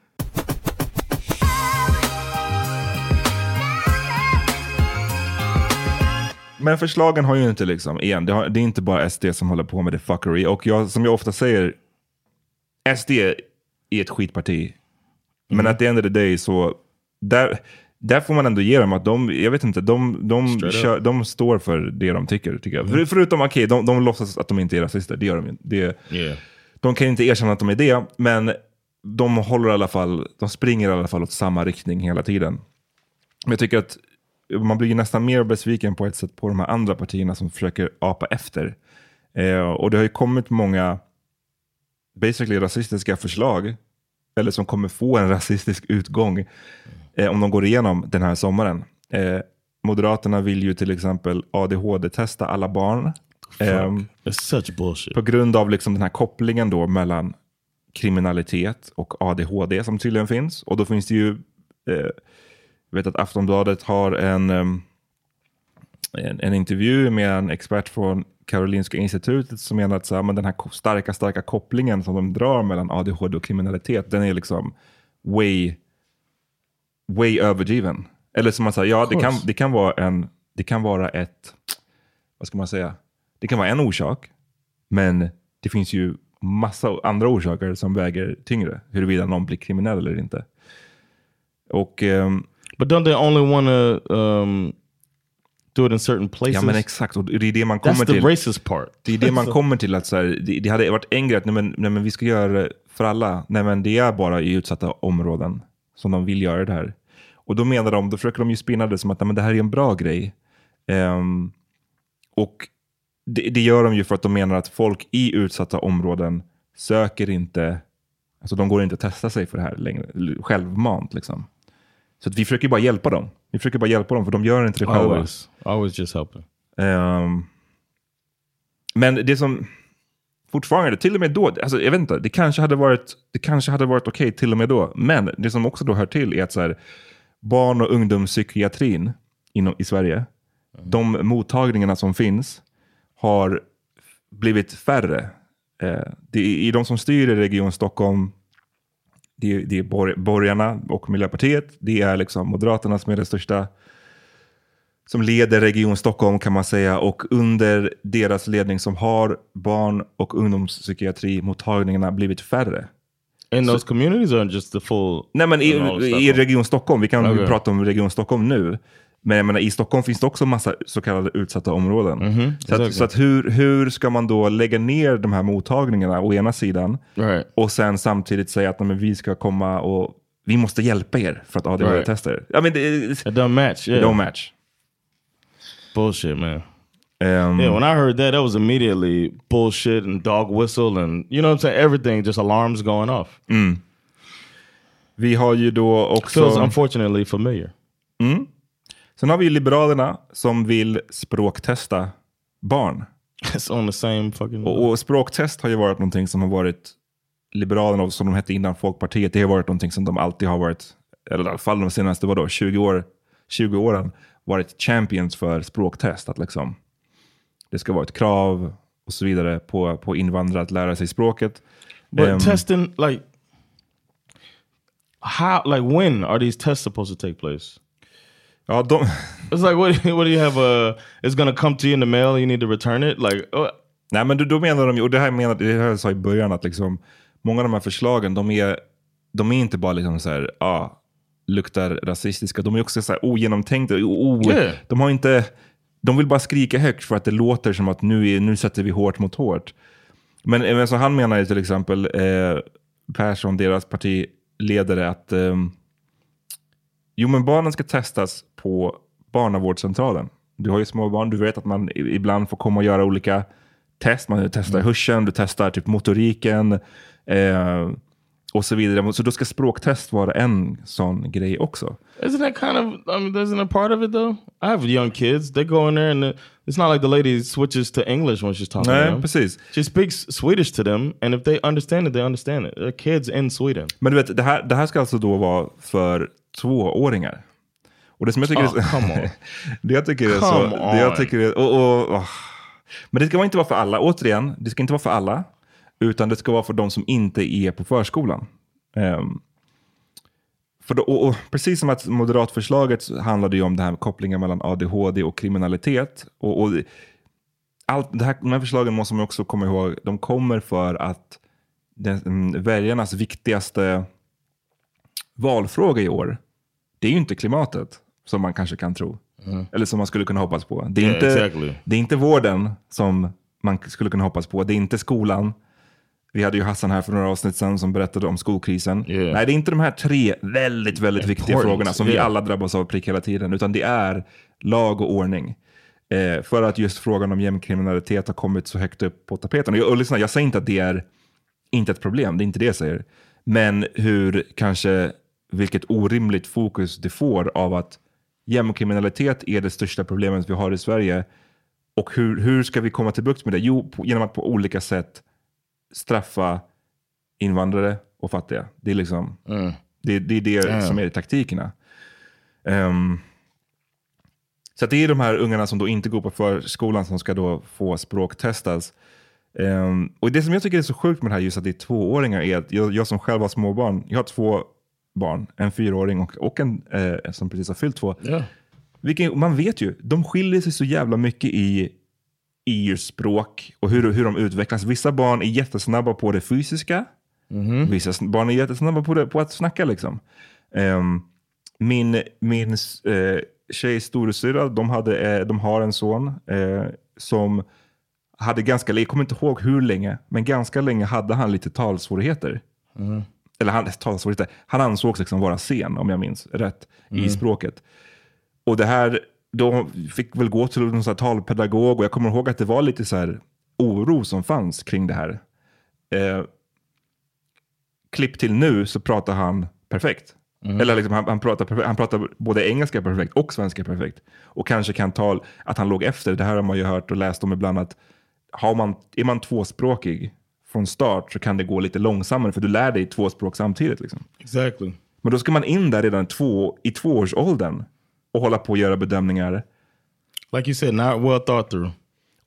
Men förslagen har ju inte liksom, igen, det, har, det är inte bara SD som håller på med det fuckery. Och jag, som jag ofta säger, SD är ett skitparti. Men at the end of the day så, där, där får man ändå ge dem att de, jag vet inte, de, de, kör, de står för det de tycker. tycker jag. För, förutom, okej, de, de låtsas att de inte är rasister, det gör de ju. Det, Yeah. de kan inte erkänna att de är det, men de håller i alla fall, de springer i alla fall åt samma riktning hela tiden. Men jag tycker att man blir nästan mer besviken på ett sätt på de här andra partierna som försöker apa efter. Eh, och det har ju kommit många basically rasistiska förslag, eller som kommer få en rasistisk utgång eh, om de går igenom den här sommaren. Eh, Moderaterna vill ju till exempel ADHD-testa alla barn. Bullshit. på grund av liksom den här kopplingen då mellan kriminalitet och ADHD som tydligen finns. Och då finns det ju, eh, jag vet att Aftonbladet har en, en, en intervju med en expert från Karolinska institutet som menar att så här, men den här starka, starka kopplingen som de drar mellan ADHD och kriminalitet, den är liksom way, way överdriven. Eller som man säger, ja det kan, det kan vara en, det kan vara ett, vad ska man säga, det kan vara en orsak, men det finns ju massa andra orsaker som väger tyngre, huruvida någon blir kriminell eller inte. Och ehm, But don't they only want to um, do it in certain places? Ja men exakt, och det är det man That's kommer the till. racist part. Det är det man kommer till. att så här, det, det hade varit en grej att nej men, nej men vi ska göra det för alla. Nej men det är bara i utsatta områden som de vill göra det här. Och då menar de, då försöker de ju spinna det som att nej, men det här är en bra grej. Ehm, och det, det gör de ju för att de menar att folk i utsatta områden söker inte, alltså de går inte att testa sig för det här längre, självmant liksom. Så vi försöker bara hjälpa dem. Vi försöker bara hjälpa dem för de gör inte det själva. Always, always just helping. Ehm, men det som fortfarande, till och med då, alltså jag vet inte, det kanske hade varit, det kanske hade varit okej till och med då. Men det som också då hör till är att så här, barn och ungdomspsykiatrin inom, i Sverige, de mottagningarna som finns har blivit färre. Eh, det är, I de som styr i Region Stockholm, det är, det är bor, borgarna och Miljöpartiet, det är liksom Moderaterna som är det största som leder Region Stockholm kan man säga och under deras ledning som har barn och ungdomspsykiatrimottagningarna blivit färre. In those communities or just the full? Nej men i, i? Region Stockholm, vi kan Okej. prata om Region Stockholm nu. Men jag menar, i Stockholm finns det också massa så kallade utsatta områden. så att, så att hur, hur ska man då lägga ner de här mottagningarna å ena sidan Right. och sen samtidigt säga att men vi ska komma och vi måste hjälpa er för att ADHD-testa er. Ja, men det, It don't match. it Yeah. don't match. Bullshit, man. Um, Yeah, when I heard that, that was immediately bullshit and dog whistle and you know what I'm saying. Everything just alarms going off. Vi har ju då också... Feels unfortunately familiar. Mm. Sen har vi Liberalerna som vill språktesta barn. It's on the same fucking. Och, och språktest har ju varit någonting som har varit Liberalerna, som de hette innan Folkpartiet, det har varit någonting som de alltid har varit, eller i alla fall de senaste vadå, 20, år, 20 åren, varit champions för språktest. Att liksom, det ska vara ett krav och så vidare på, på invandrare att lära sig språket. But Ehm, testing, like, how, like, when are these tests supposed to take place? Ja, de, It's like, what, what do you have? A, it's gonna come to you in the mail. You need to return it. Like, uh, Nej, men då, menar de ju, och det här menar, det här jag sa i början, att liksom, många av de här förslagen, de är, de är inte bara liksom så här, ah, luktar rasistiska, de är också så här ogenomtänkta. Oh, Yeah. De har inte, de vill bara skrika högt för att det låter som att nu, är, nu sätter vi hårt mot hårt. Men, men så han menar ju till exempel, eh, Persson, deras partiledare, att ehm, jo men barnen ska testas på barnavårdscentralen. Du har ju små barn, du vet att man ibland får komma och göra olika test. Man testar Mm. hörseln, du testar typ motoriken eh, och så vidare. Så då ska språktest vara en sån grej också. isn't that kind of? I mean, isn't a part of it though? I have young kids. They go in there and it's not like the lady switches to English when she's talking to Nej, them. precis. She speaks Swedish to them, and if they understand it, they understand it. They're kids in Sweden. Men du vet, det här, det här ska alltså då vara för tvååringar. Och det som jag tycker Oh, är on. det jag tycker är så, det jag tycker är, och, och, åh. Men det ska inte vara för alla. Återigen, det ska inte vara för alla. Utan det ska vara för de som inte är på förskolan. Ehm, för då, och, och, precis som att moderatförslaget handlade ju om det här med kopplingen mellan ADHD och kriminalitet. Och, och allt, det här, de här förslagen måste man också komma ihåg, de kommer för att den, väljarnas viktigaste valfråga i år, det är ju inte klimatet, som man kanske kan tro. Eller som man skulle kunna hoppas på. Det är, Yeah, inte, exactly. det är inte vården som man skulle kunna hoppas på. Det är inte skolan. Vi hade ju Hassan här för några avsnitt sedan som berättade om skolkrisen. Yeah. Nej, det är inte de här tre väldigt, väldigt viktiga Important, frågorna som vi yeah. alla drabbas av prick hela tiden, utan det är lag och ordning. Eh, för att just frågan om gängkriminalitet har kommit så högt upp på tapeten. Och, jag, och lyssna, jag säger inte att det är inte ett problem, det är inte det jag säger. Men hur kanske, vilket orimligt fokus det får av att gängkriminalitet är det största problemet vi har i Sverige. Och hur, hur ska vi komma till bukt med det? Jo, på, genom att på olika sätt straffa invandrare och fattiga. Det är liksom det, det, är det Damn. som är taktikerna. Ehm, Så att det är de här ungarna som då inte går på förskolan som ska då få språktestas. Ehm, och det som jag tycker är så sjukt med det här just att det är tvååringar är att jag, jag som själv har småbarn, jag har två barn, en fyraåring och, och en eh, som precis har fyllt två. Ja. Vilken, man vet ju, de skiljer sig så jävla mycket i, i språk och hur, hur de utvecklas. Vissa barn är jättesnabba på det fysiska. Vissa sn- barn är jättesnabba på, det, på att snacka. Liksom. Ehm, min min uh, tjejs storasyrra, de, hade, eh, de har en son eh, som hade ganska, jag kommer inte ihåg hur länge, men ganska länge hade han lite talsvårigheter. Eller han, talsvårigheter, han ansågs liksom vara sen, om jag minns rätt, i språket. Och det här, då fick väl gå till här talpedagog och jag kommer ihåg att det var lite så här oro som fanns kring det här. Eh, klipp till nu så pratar han perfekt. Eller liksom, han, han, pratar han pratar både engelska perfekt och svenska perfekt. Och kanske kan ta att han låg efter. Det här har man ju hört och läst om ibland att har man, är man tvåspråkig från start så kan det gå lite långsammare för du lär dig två språk samtidigt. Liksom. Exactly. Men då ska man in där redan två, i tvåårsåldern och hålla på och göra bedömningar. Like you said, not well thought through.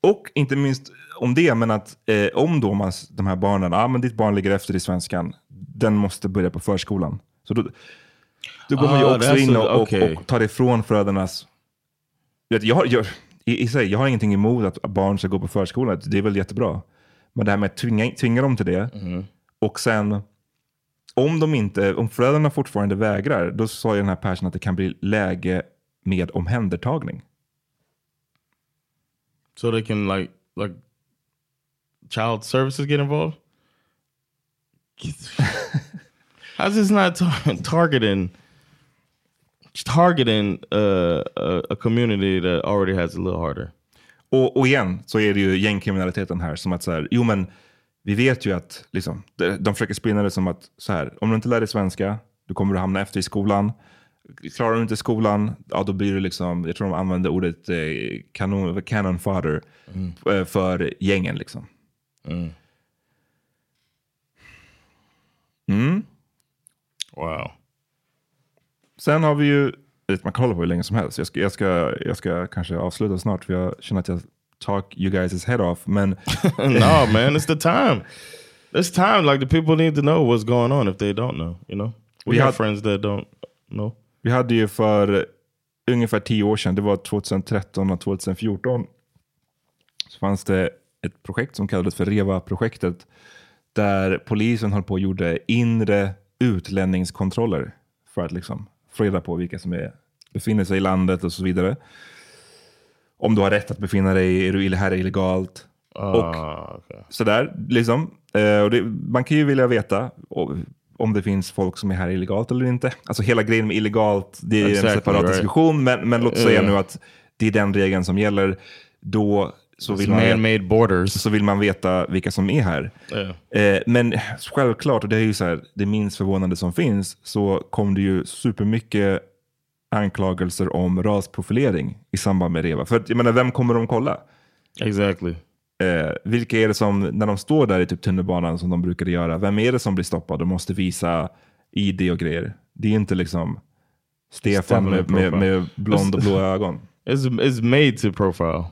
Och inte minst om det, men att eh, om då man, de här barnen, ah, men ditt barn ligger efter i svenskan, den måste börja på förskolan. Så då, då går man ju Ah, också in och, okay. och, och tar ifrån föräldrarnas... Jag, har- jag, i, i sig, jag har ingenting emot att barn ska gå på förskolan, det är väl jättebra. Men det här med att tvinga, tvinga dem till det, och sen om de inte, om föräldrarna fortfarande vägrar, då sa ju den här personen att det kan bli läge med omhändertagning. So they can like like child services get involved. How's this not tar- targeting targeting uh, a, a community that already has a little harder? Och, och igen så är det ju gängkriminaliteten här som att så här, jo men vi vet ju att liksom, de, försöker spinna det som att så här, om du inte lär dig svenska, då kommer du hamna efter i skolan. Klarar du inte skolan, ja då blir du liksom, jag tror de använder ordet eh, kanon, cannon fodder eh, för gängen liksom. Mm. Wow. Sen har vi ju, man kan hålla på hur länge som helst. Jag ska, jag ska, jag ska kanske avsluta snart för jag känner att jag talk you guys head off. Men no, man, it's the time. It's time. Like the people need to know what's going on if they don't know. You know, we We have had- friends that don't know. Vi hade ju för ungefär tio år sedan, det var 2013 och 2014, så fanns det ett projekt som kallades för REVA-projektet, där polisen höll på och gjorde inre utlänningskontroller för att liksom få reda på vilka som är, befinner sig i landet och så vidare. Om du har rätt att befinna dig, är du här illegalt? och Ah, okay. sådär. Liksom. Eh, och det, man kan ju vilja veta om det finns folk som är här illegalt eller inte. Alltså hela grejen med illegalt, det är Exactly, en separat right. diskussion. Men, men låt säga Yeah. nu att det är den regeln som gäller. Då så It's vill, man borders. så vill man veta vilka som är här. Yeah. Eh, men självklart, och det är ju så här, det minst förvånande som finns, så kom det ju supermycket anklagelser om rasprofilering i samband med REVA. För att, jag menar, vem kommer de kolla? Exactly. Eh, vilka är det som, när de står där i typ tunnelbanan som de brukade göra, vem är det som blir stoppad och måste visa ID och grejer? Det är inte liksom Stefan med, med med blond och blå ögon. It's it's made to profile.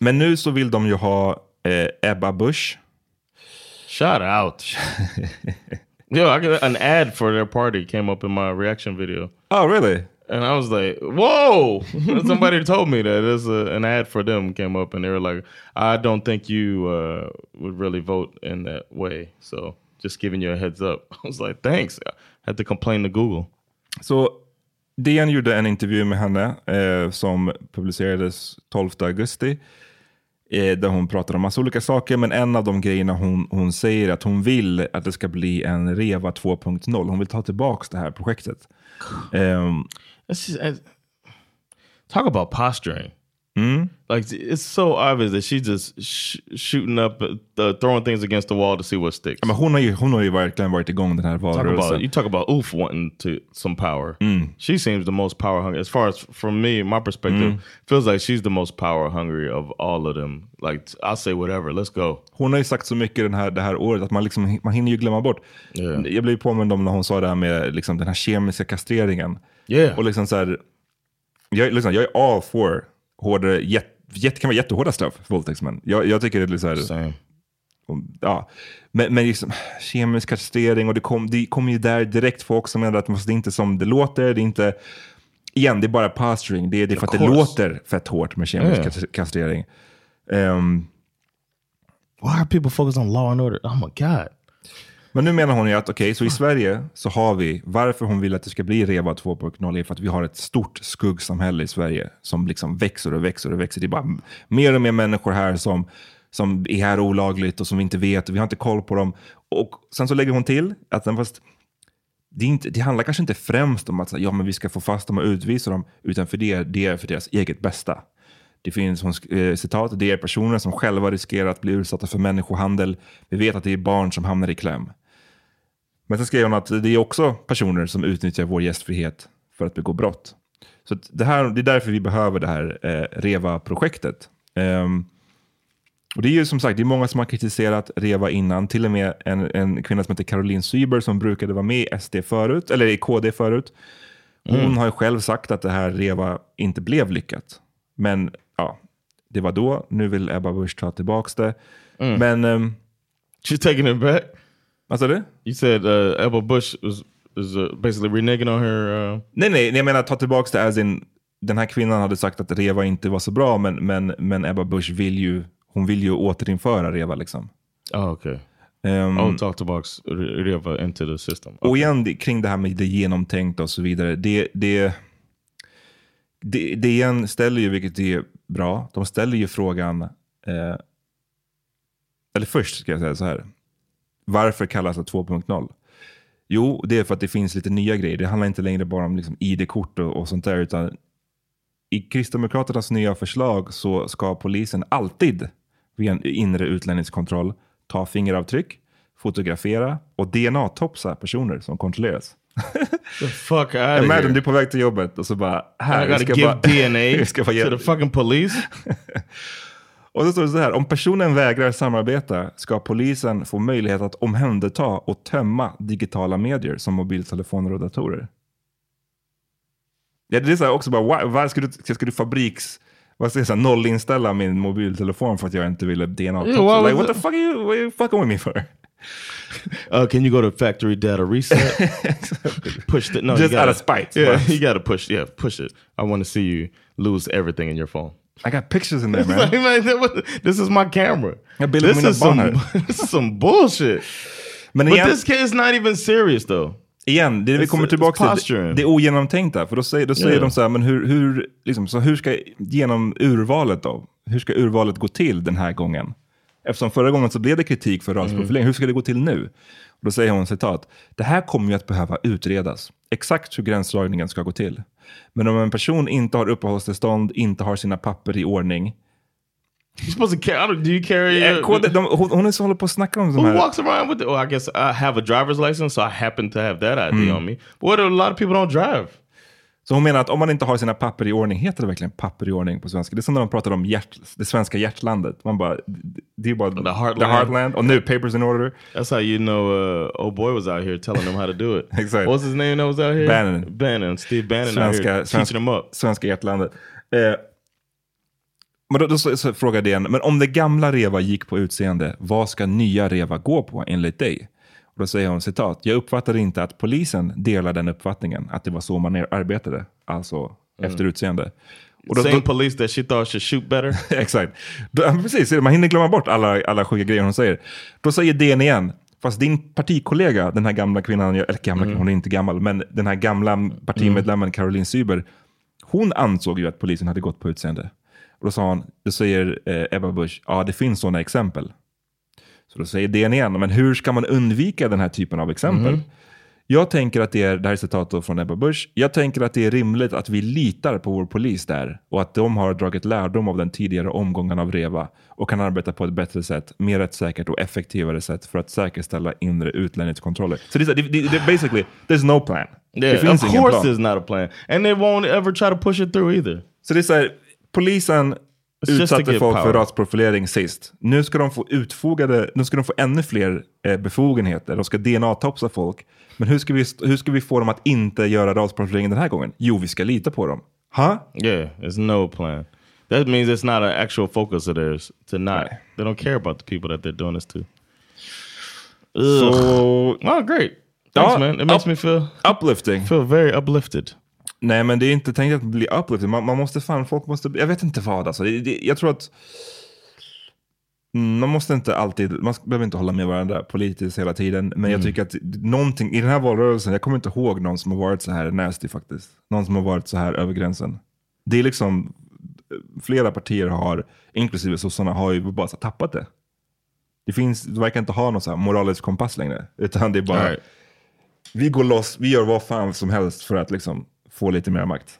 Men nu så vill de ju ha eh, Ebba Busch. Shout out. Yo, I got an ad for their party came up in my reaction video. Oh really? And I was like, whoa! Somebody told me that there's a, an ad for them came up, and they were like, I don't think you uh, would really vote in that way. So just giving you a heads up. I was like, thanks. I had to complain to Google. Så DN gjorde en intervju med henne eh, som publicerades 12 augusti. Eh, där hon pratar om massa olika saker, men en av de grejerna hon, hon säger är att hon vill att det ska bli en REVA 2.0. Hon vill ta tillbaka det här projektet. Um, just, uh, talk about posturing mm. Like it's so obvious that she's just sh shooting up, uh, throwing things against the wall to see what sticks. Ja, men hon, har ju, hon har ju verkligen varit igång den här Talk about valrörelsen. you talk about oof wanting to some power. She seems the most power hungry. As far as from me, my perspective, feels like she's the most power hungry of all of them. Like I'll say whatever, let's go. Hon har ju sagt så mycket den här, det här året att man, liksom, man hinner ju glömma bort. Yeah. Jag blev påmind om när hon sa det här med liksom, den här kemiska kastreringen. Yeah. Och liksom så här, jag, liksom, jag är all for hårdare, jätte, jätte, kan vara jättehårda straff för våldtäktsmän. Jag, jag tycker det är så här... Same. Ja, men, men liksom, kemisk kastrering och det kom, det kom ju där direkt folk som menar att det är inte som det låter. Det är inte, igen, det är bara posturing. Det är, det är för att det låter fett hårt med kemisk Yeah. kas- kastrering. Ehm, Why are people focused on law and order? Oh my god. Men nu menar hon ju att okej, så i Sverige så har vi, varför hon vill att det ska bli REVA 2.0 är för att vi har ett stort skuggsamhälle i Sverige som liksom växer och växer och växer. Det är bara mer och mer människor här som, som är här olagligt och som vi inte vet och vi har inte koll på dem. Och sen så lägger hon till att den fast det, inte, det handlar kanske inte främst om att ja, men vi ska få fast dem och utvisa dem, utan för det, det är för deras eget bästa. Det finns hon, eh, citat, det är personer som själva riskerar att bli utsatta för människohandel. Vi vet att det är barn som hamnar i kläm. Men sen skrev hon att det är också personer som utnyttjar vår gästfrihet för att begå brott. Så det, här, det är därför vi behöver det här eh, REVA-projektet. Ehm, och det är ju som sagt, det är många som har kritiserat REVA innan. Till och med en, en kvinna som heter Caroline Syber som brukade vara med i SD förut, eller i KD förut. Hon Mm. har ju själv sagt att det här REVA inte blev lyckat. Men ja, det var då. Nu vill Ebba Busch ta tillbaka det. Mm. Men... Um, She's taking it back? Vad sa du? You said uh, Ebba Bush was, was uh, basically reneging on her... Uh... Nej, nej, jag menar ta tillbaka det as in, den här kvinnan hade sagt att REVA inte var så bra, men, men, men Ebba Busch vill ju, hon vill ju återinföra REVA liksom. Oh, okay. Ehm, oh, talk about Reva into the system. Och igen kring det här med det genomtänkta och så vidare. Det, det, det, igen ställer ju, vilket är bra, de ställer ju frågan, eh, eller först ska jag säga så här. Varför kallas det 2.0? Jo, det är för att det finns lite nya grejer. Det handlar inte längre bara om liksom ID-kort och, och sånt där, utan i Kristdemokraternas nya förslag så ska polisen alltid vid en inre utlänningskontroll ta fingeravtryck, fotografera och DNA-topsa personer som kontrolleras. The fuck out Imagine here. du är på väg till jobbet och så bara... Här, gotta ska bara, DNA ska bara to the fucking police? och så står det så här, om personen vägrar samarbeta ska polisen få möjlighet att omhänderta och tömma digitala medier som mobiltelefoner och datorer. Ja, det är så här också bara, why, why ska, du, ska du fabriks... Vad ska jag säga, nollinställa min mobiltelefon för att jag inte ville DNA? Yeah, why like, what the fuck are you, what are you fucking with me for? Uh, can you go to factory data reset? push the no. you Just gotta- out of spite. Yeah, you got to push. Yeah, push it. I want to see you lose everything in your phone. I got pictures in there man. Like, man, was- this is my camera. This is, some, this is some bullshit. Men But igen- this kid is not even serious though. Igen, det vi It's- kommer tillbaka till, det, det ogenomtänkta. För då säger, då säger Yeah. de så här, men hur, hur, liksom, så hur ska genom urvalet då? Hur ska urvalet gå till den här gången? Eftersom förra gången så blev det kritik för rasprofilering, Mm. hur ska det gå till nu? Och då säger hon citat, det här kommer ju att behöva utredas. Exakt hur gränsdragningen ska gå till. Men om en person inte har uppehållstillstånd, inte har sina papper i ordning. You're supposed to carry. Do you carry? Your- kod- de, hon, hon är så håller på att snacka om de Who här... walks around with? Oh, I guess I have a driver's license, so I happen to have that ID Mm. on me. But what a lot of people don't drive? Så hon menar att om man inte har sina papper i ordning, heter det verkligen papper i ordning på svenska? Det är som när de pratar om hjärt, det svenska hjärtlandet. Man bara, det är bara the heartland. The heartland. Och nu papers in order. That's how you know uh, old boy was out here telling them how to do it. Exakt. What's his name that was out here? Bannon. Bannon. Steve Bannon out Svenska, here svenska, teaching them up. svenska hjärtlandet. Eh, men då, då så, så frågar jag igen, men om det gamla REVA gick på utseende, vad ska nya REVA gå på enligt dig? Och då säger hon citat, jag uppfattar inte att polisen delar den uppfattningen, att det var så man arbetade, alltså efter utseende. Och då- Same då- police that she thought should shoot better. Exakt. Då, precis, man hinner glömma bort alla, alla sjuka grejer hon säger. Då säger DN igen, fast din partikollega, den här gamla kvinnan, eller gamla, Mm. hon är inte gammal, men den här gamla partimedlemmen Caroline Syber, hon ansåg ju att polisen hade gått på utseende. Och då sa hon, då säger eh, Ebba Busch, ja det finns sådana exempel. Så då säger DN igen, men hur ska man undvika den här typen av exempel? Mhm. Jag tänker att det är, det här är citat från Ebba Busch, jag tänker att det är rimligt att vi litar på vår polis där och att de har dragit lärdom av den tidigare omgången av REVA och kan arbeta på ett bättre sätt, mer rättssäkert och effektivare sätt för att säkerställa inre utlänningskontroller. Så det, är det, det, det basically, there's no plan. det Yeah, finns of ingen course plan. there's not a plan. And they won't ever try to push it through either. Så det är polisen utsatte folk för power. rasprofilering sist. Nu ska de få utfogade, nu ska de få ännu fler eh, befogenheter. De ska DNA-topsa folk. Men hur ska, vi, hur ska vi få dem att inte göra rasprofilering den här gången? Jo, vi ska lita på dem. Huh? Yeah, there's no plan. That means it's not an actual focus of theirs to not. They don't care about the people that they're doing this to. Ugh. Så... Oh, great. Thanks, man. It makes me feel Uplifting. feel very uplifted. Nej, men det är inte tänkt att bli uplifting. Man, man måste fan, folk måste, jag vet inte vad alltså. Det, det, jag tror att Mm, man måste inte alltid, man behöver inte hålla med varandra politiskt hela tiden. Men jag Mm. tycker att någonting i den här valrörelsen, jag kommer inte ihåg någon som har varit så här nasty faktiskt. Någon som har varit så här över gränsen. Det är liksom, flera partier har, inklusive sossarna, har ju bara så här tappat det. Det finns, det verkar inte ha någon så här moralisk kompass längre. Utan det är bara, Right. vi går loss, vi gör vad fan som helst för att liksom få lite mer makt.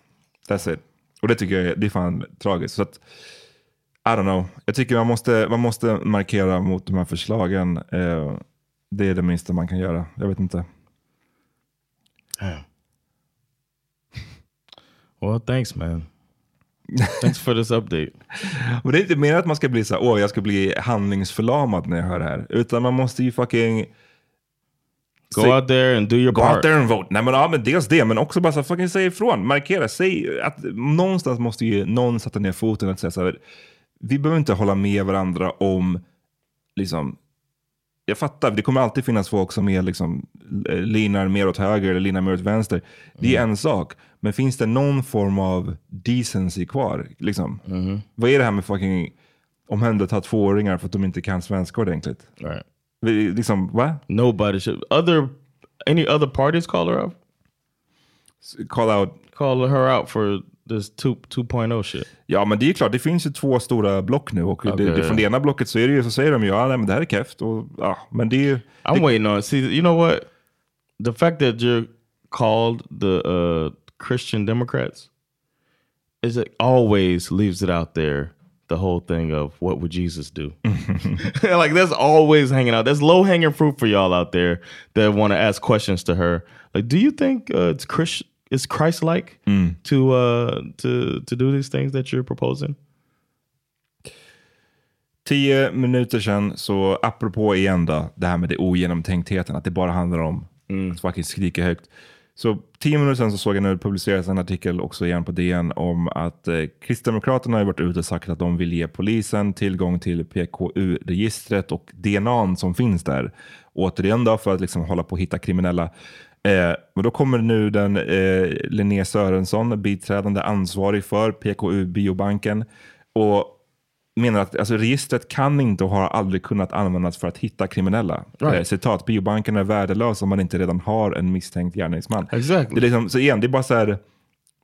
That's it. Och det tycker jag är, det är fan tragiskt. Så att, I don't know. Jag tycker man måste, man måste markera mot de här förslagen. Eh, det är det minsta man kan göra. Jag vet inte. Well, thanks, man. thanks for this update. Men det är inte mer att man ska bli så åh jag ska bli handlingsförlamad när jag hör det här. Utan man måste ju fucking... Go Säg- out there and do your Go part. out there and vote. Nej men, ja, men dels det, men också bara så fucking säga ifrån. Markera, säg att någonstans måste ju någon sätta ner foten och säga så här, vi behöver inte hålla med varandra om, liksom, jag fattar, det kommer alltid finnas folk som är liksom, eh, linar mer åt höger eller linar mer åt vänster. Det är en sak. Men finns det någon form av decency kvar? Liksom? Vad är det här med fucking omhänderta tvååringar för att de inte kan svenska ordentligt? Right. Vi- Liksom, va? Nobody should. Other any other parties call her out? Call out Call her out for this two 2.0 shit. Ja, men det är klart, det finns ju två stora block nu och det, Okej. det, från det ena blocket så är det ju, så säger de ju, ja, nej, men det här är keft. Och, ja, men det är ju... I'm waiting on. See, you know what? The fact that you're called the uh, Christian Democrats is it always leaves it out there. The whole thing of what would Jesus do? like that's always hanging out. There's low hanging fruit for y'all out there that want to ask questions to her. Like, do you think uh, it's Christ? Is Christ like to uh, to to do these things that you're proposing? Tio minuter sedan, så apropå igen då, det här med det ogenomtänktheten, att det bara handlar om att fucking skrika högt. Så tio minuter sen så såg jag nu publiceras en artikel också igen på DN om att eh, Kristdemokraterna har varit ute och sagt att de vill ge polisen tillgång till PKU-registret och DNA som finns där. Återigen då för att liksom hålla på att hitta kriminella. Eh, men då kommer nu den eh, Linné Sörensson, biträdande ansvarig för PKU-biobanken och menar att alltså, registret kan inte och har aldrig kunnat användas för att hitta kriminella. Right. Eh, citat, biobanken är värdelös om man inte redan har en misstänkt gärningsman. Exactly. Det är liksom, så igen, det är bara så här,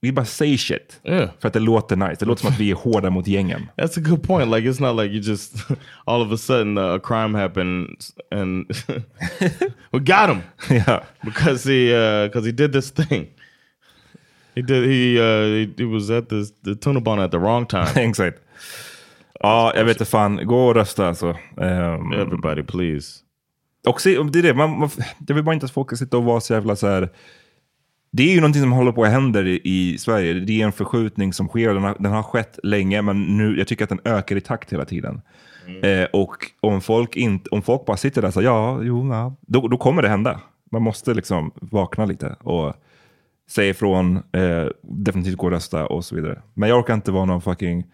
vi bara say shit. Yeah. För att det låter nice. Det låter som att vi är hårda mot gängen. That's a good point. Like it's not like you just all of a sudden uh, a crime happened and we got him ja. because he because he did this thing. He did he uh he, he was at this the tunnelbana at the wrong time. Exakt. Ja, jag vet inte fan. Gå och rösta alltså. Ehm, Everybody please. och se, det är det, man, man, jag vill bara inte att folk ska sitta och vara så jävla så här. Det är ju någonting som håller på att hända i, i Sverige. Det är en förskjutning som sker. Den har, den har skett länge, men nu, jag tycker att den ökar i takt hela tiden. Eh, och om folk, inte, om folk bara sitter där säger ja, jo, ja, då, då kommer det hända. Man måste liksom vakna lite och säga ifrån, eh, definitivt gå och rösta och så vidare. Men jag orkar inte vara någon fucking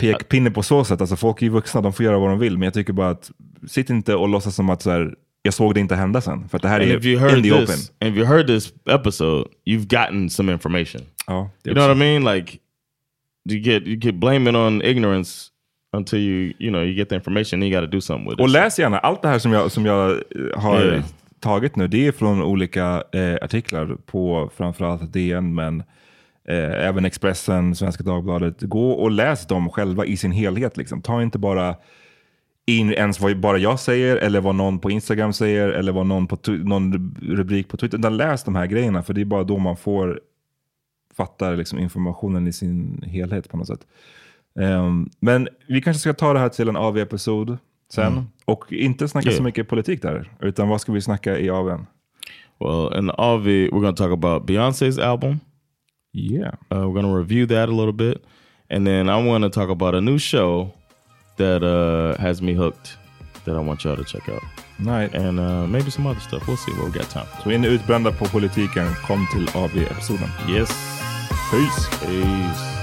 pekpinne på så sätt. Alltså folk är ju vuxna, de får göra vad de vill. Men jag tycker bara att, sitt inte och låtsas som att så här, jag såg det inte hända sen. För att det här And är you in the this, open. if you heard this episode, you've gotten some information. Ja, You know what I mean? Like you get you get blaming on ignorance until you you know you get the information. Then you got to do something with it. Och läs gärna, allt det här som jag, som jag eh, har Yeah. tagit nu, det är från olika eh, artiklar på framförallt DN, men eh, även Expressen, Svenska Dagbladet. Gå och läs dem själva i sin helhet. Liksom. Ta inte bara in ens vad bara jag säger, eller vad någon på Instagram säger, eller vad någon på någon rubrik på Twitter. Utan läs de här grejerna, för det är bara då man får fatta liksom, informationen i sin helhet på något sätt. Ehm, men vi kanske ska ta det här till en AV-episod sen. Mm. Och inte snacka Yeah. så mycket politik där, utan vad ska vi snacka i AWn? Well, in the RV, we're to talk about Beyonce's album. Yeah. Uh, we're going to review that a little bit. And then I want to talk about a new show that uh, has me hooked that I want y'all to check out. Nej. And uh, maybe some other stuff. We'll see what we got time. Så är ni utbrända på politiken, kom till AV-episoden. Yes. Peace. Peace.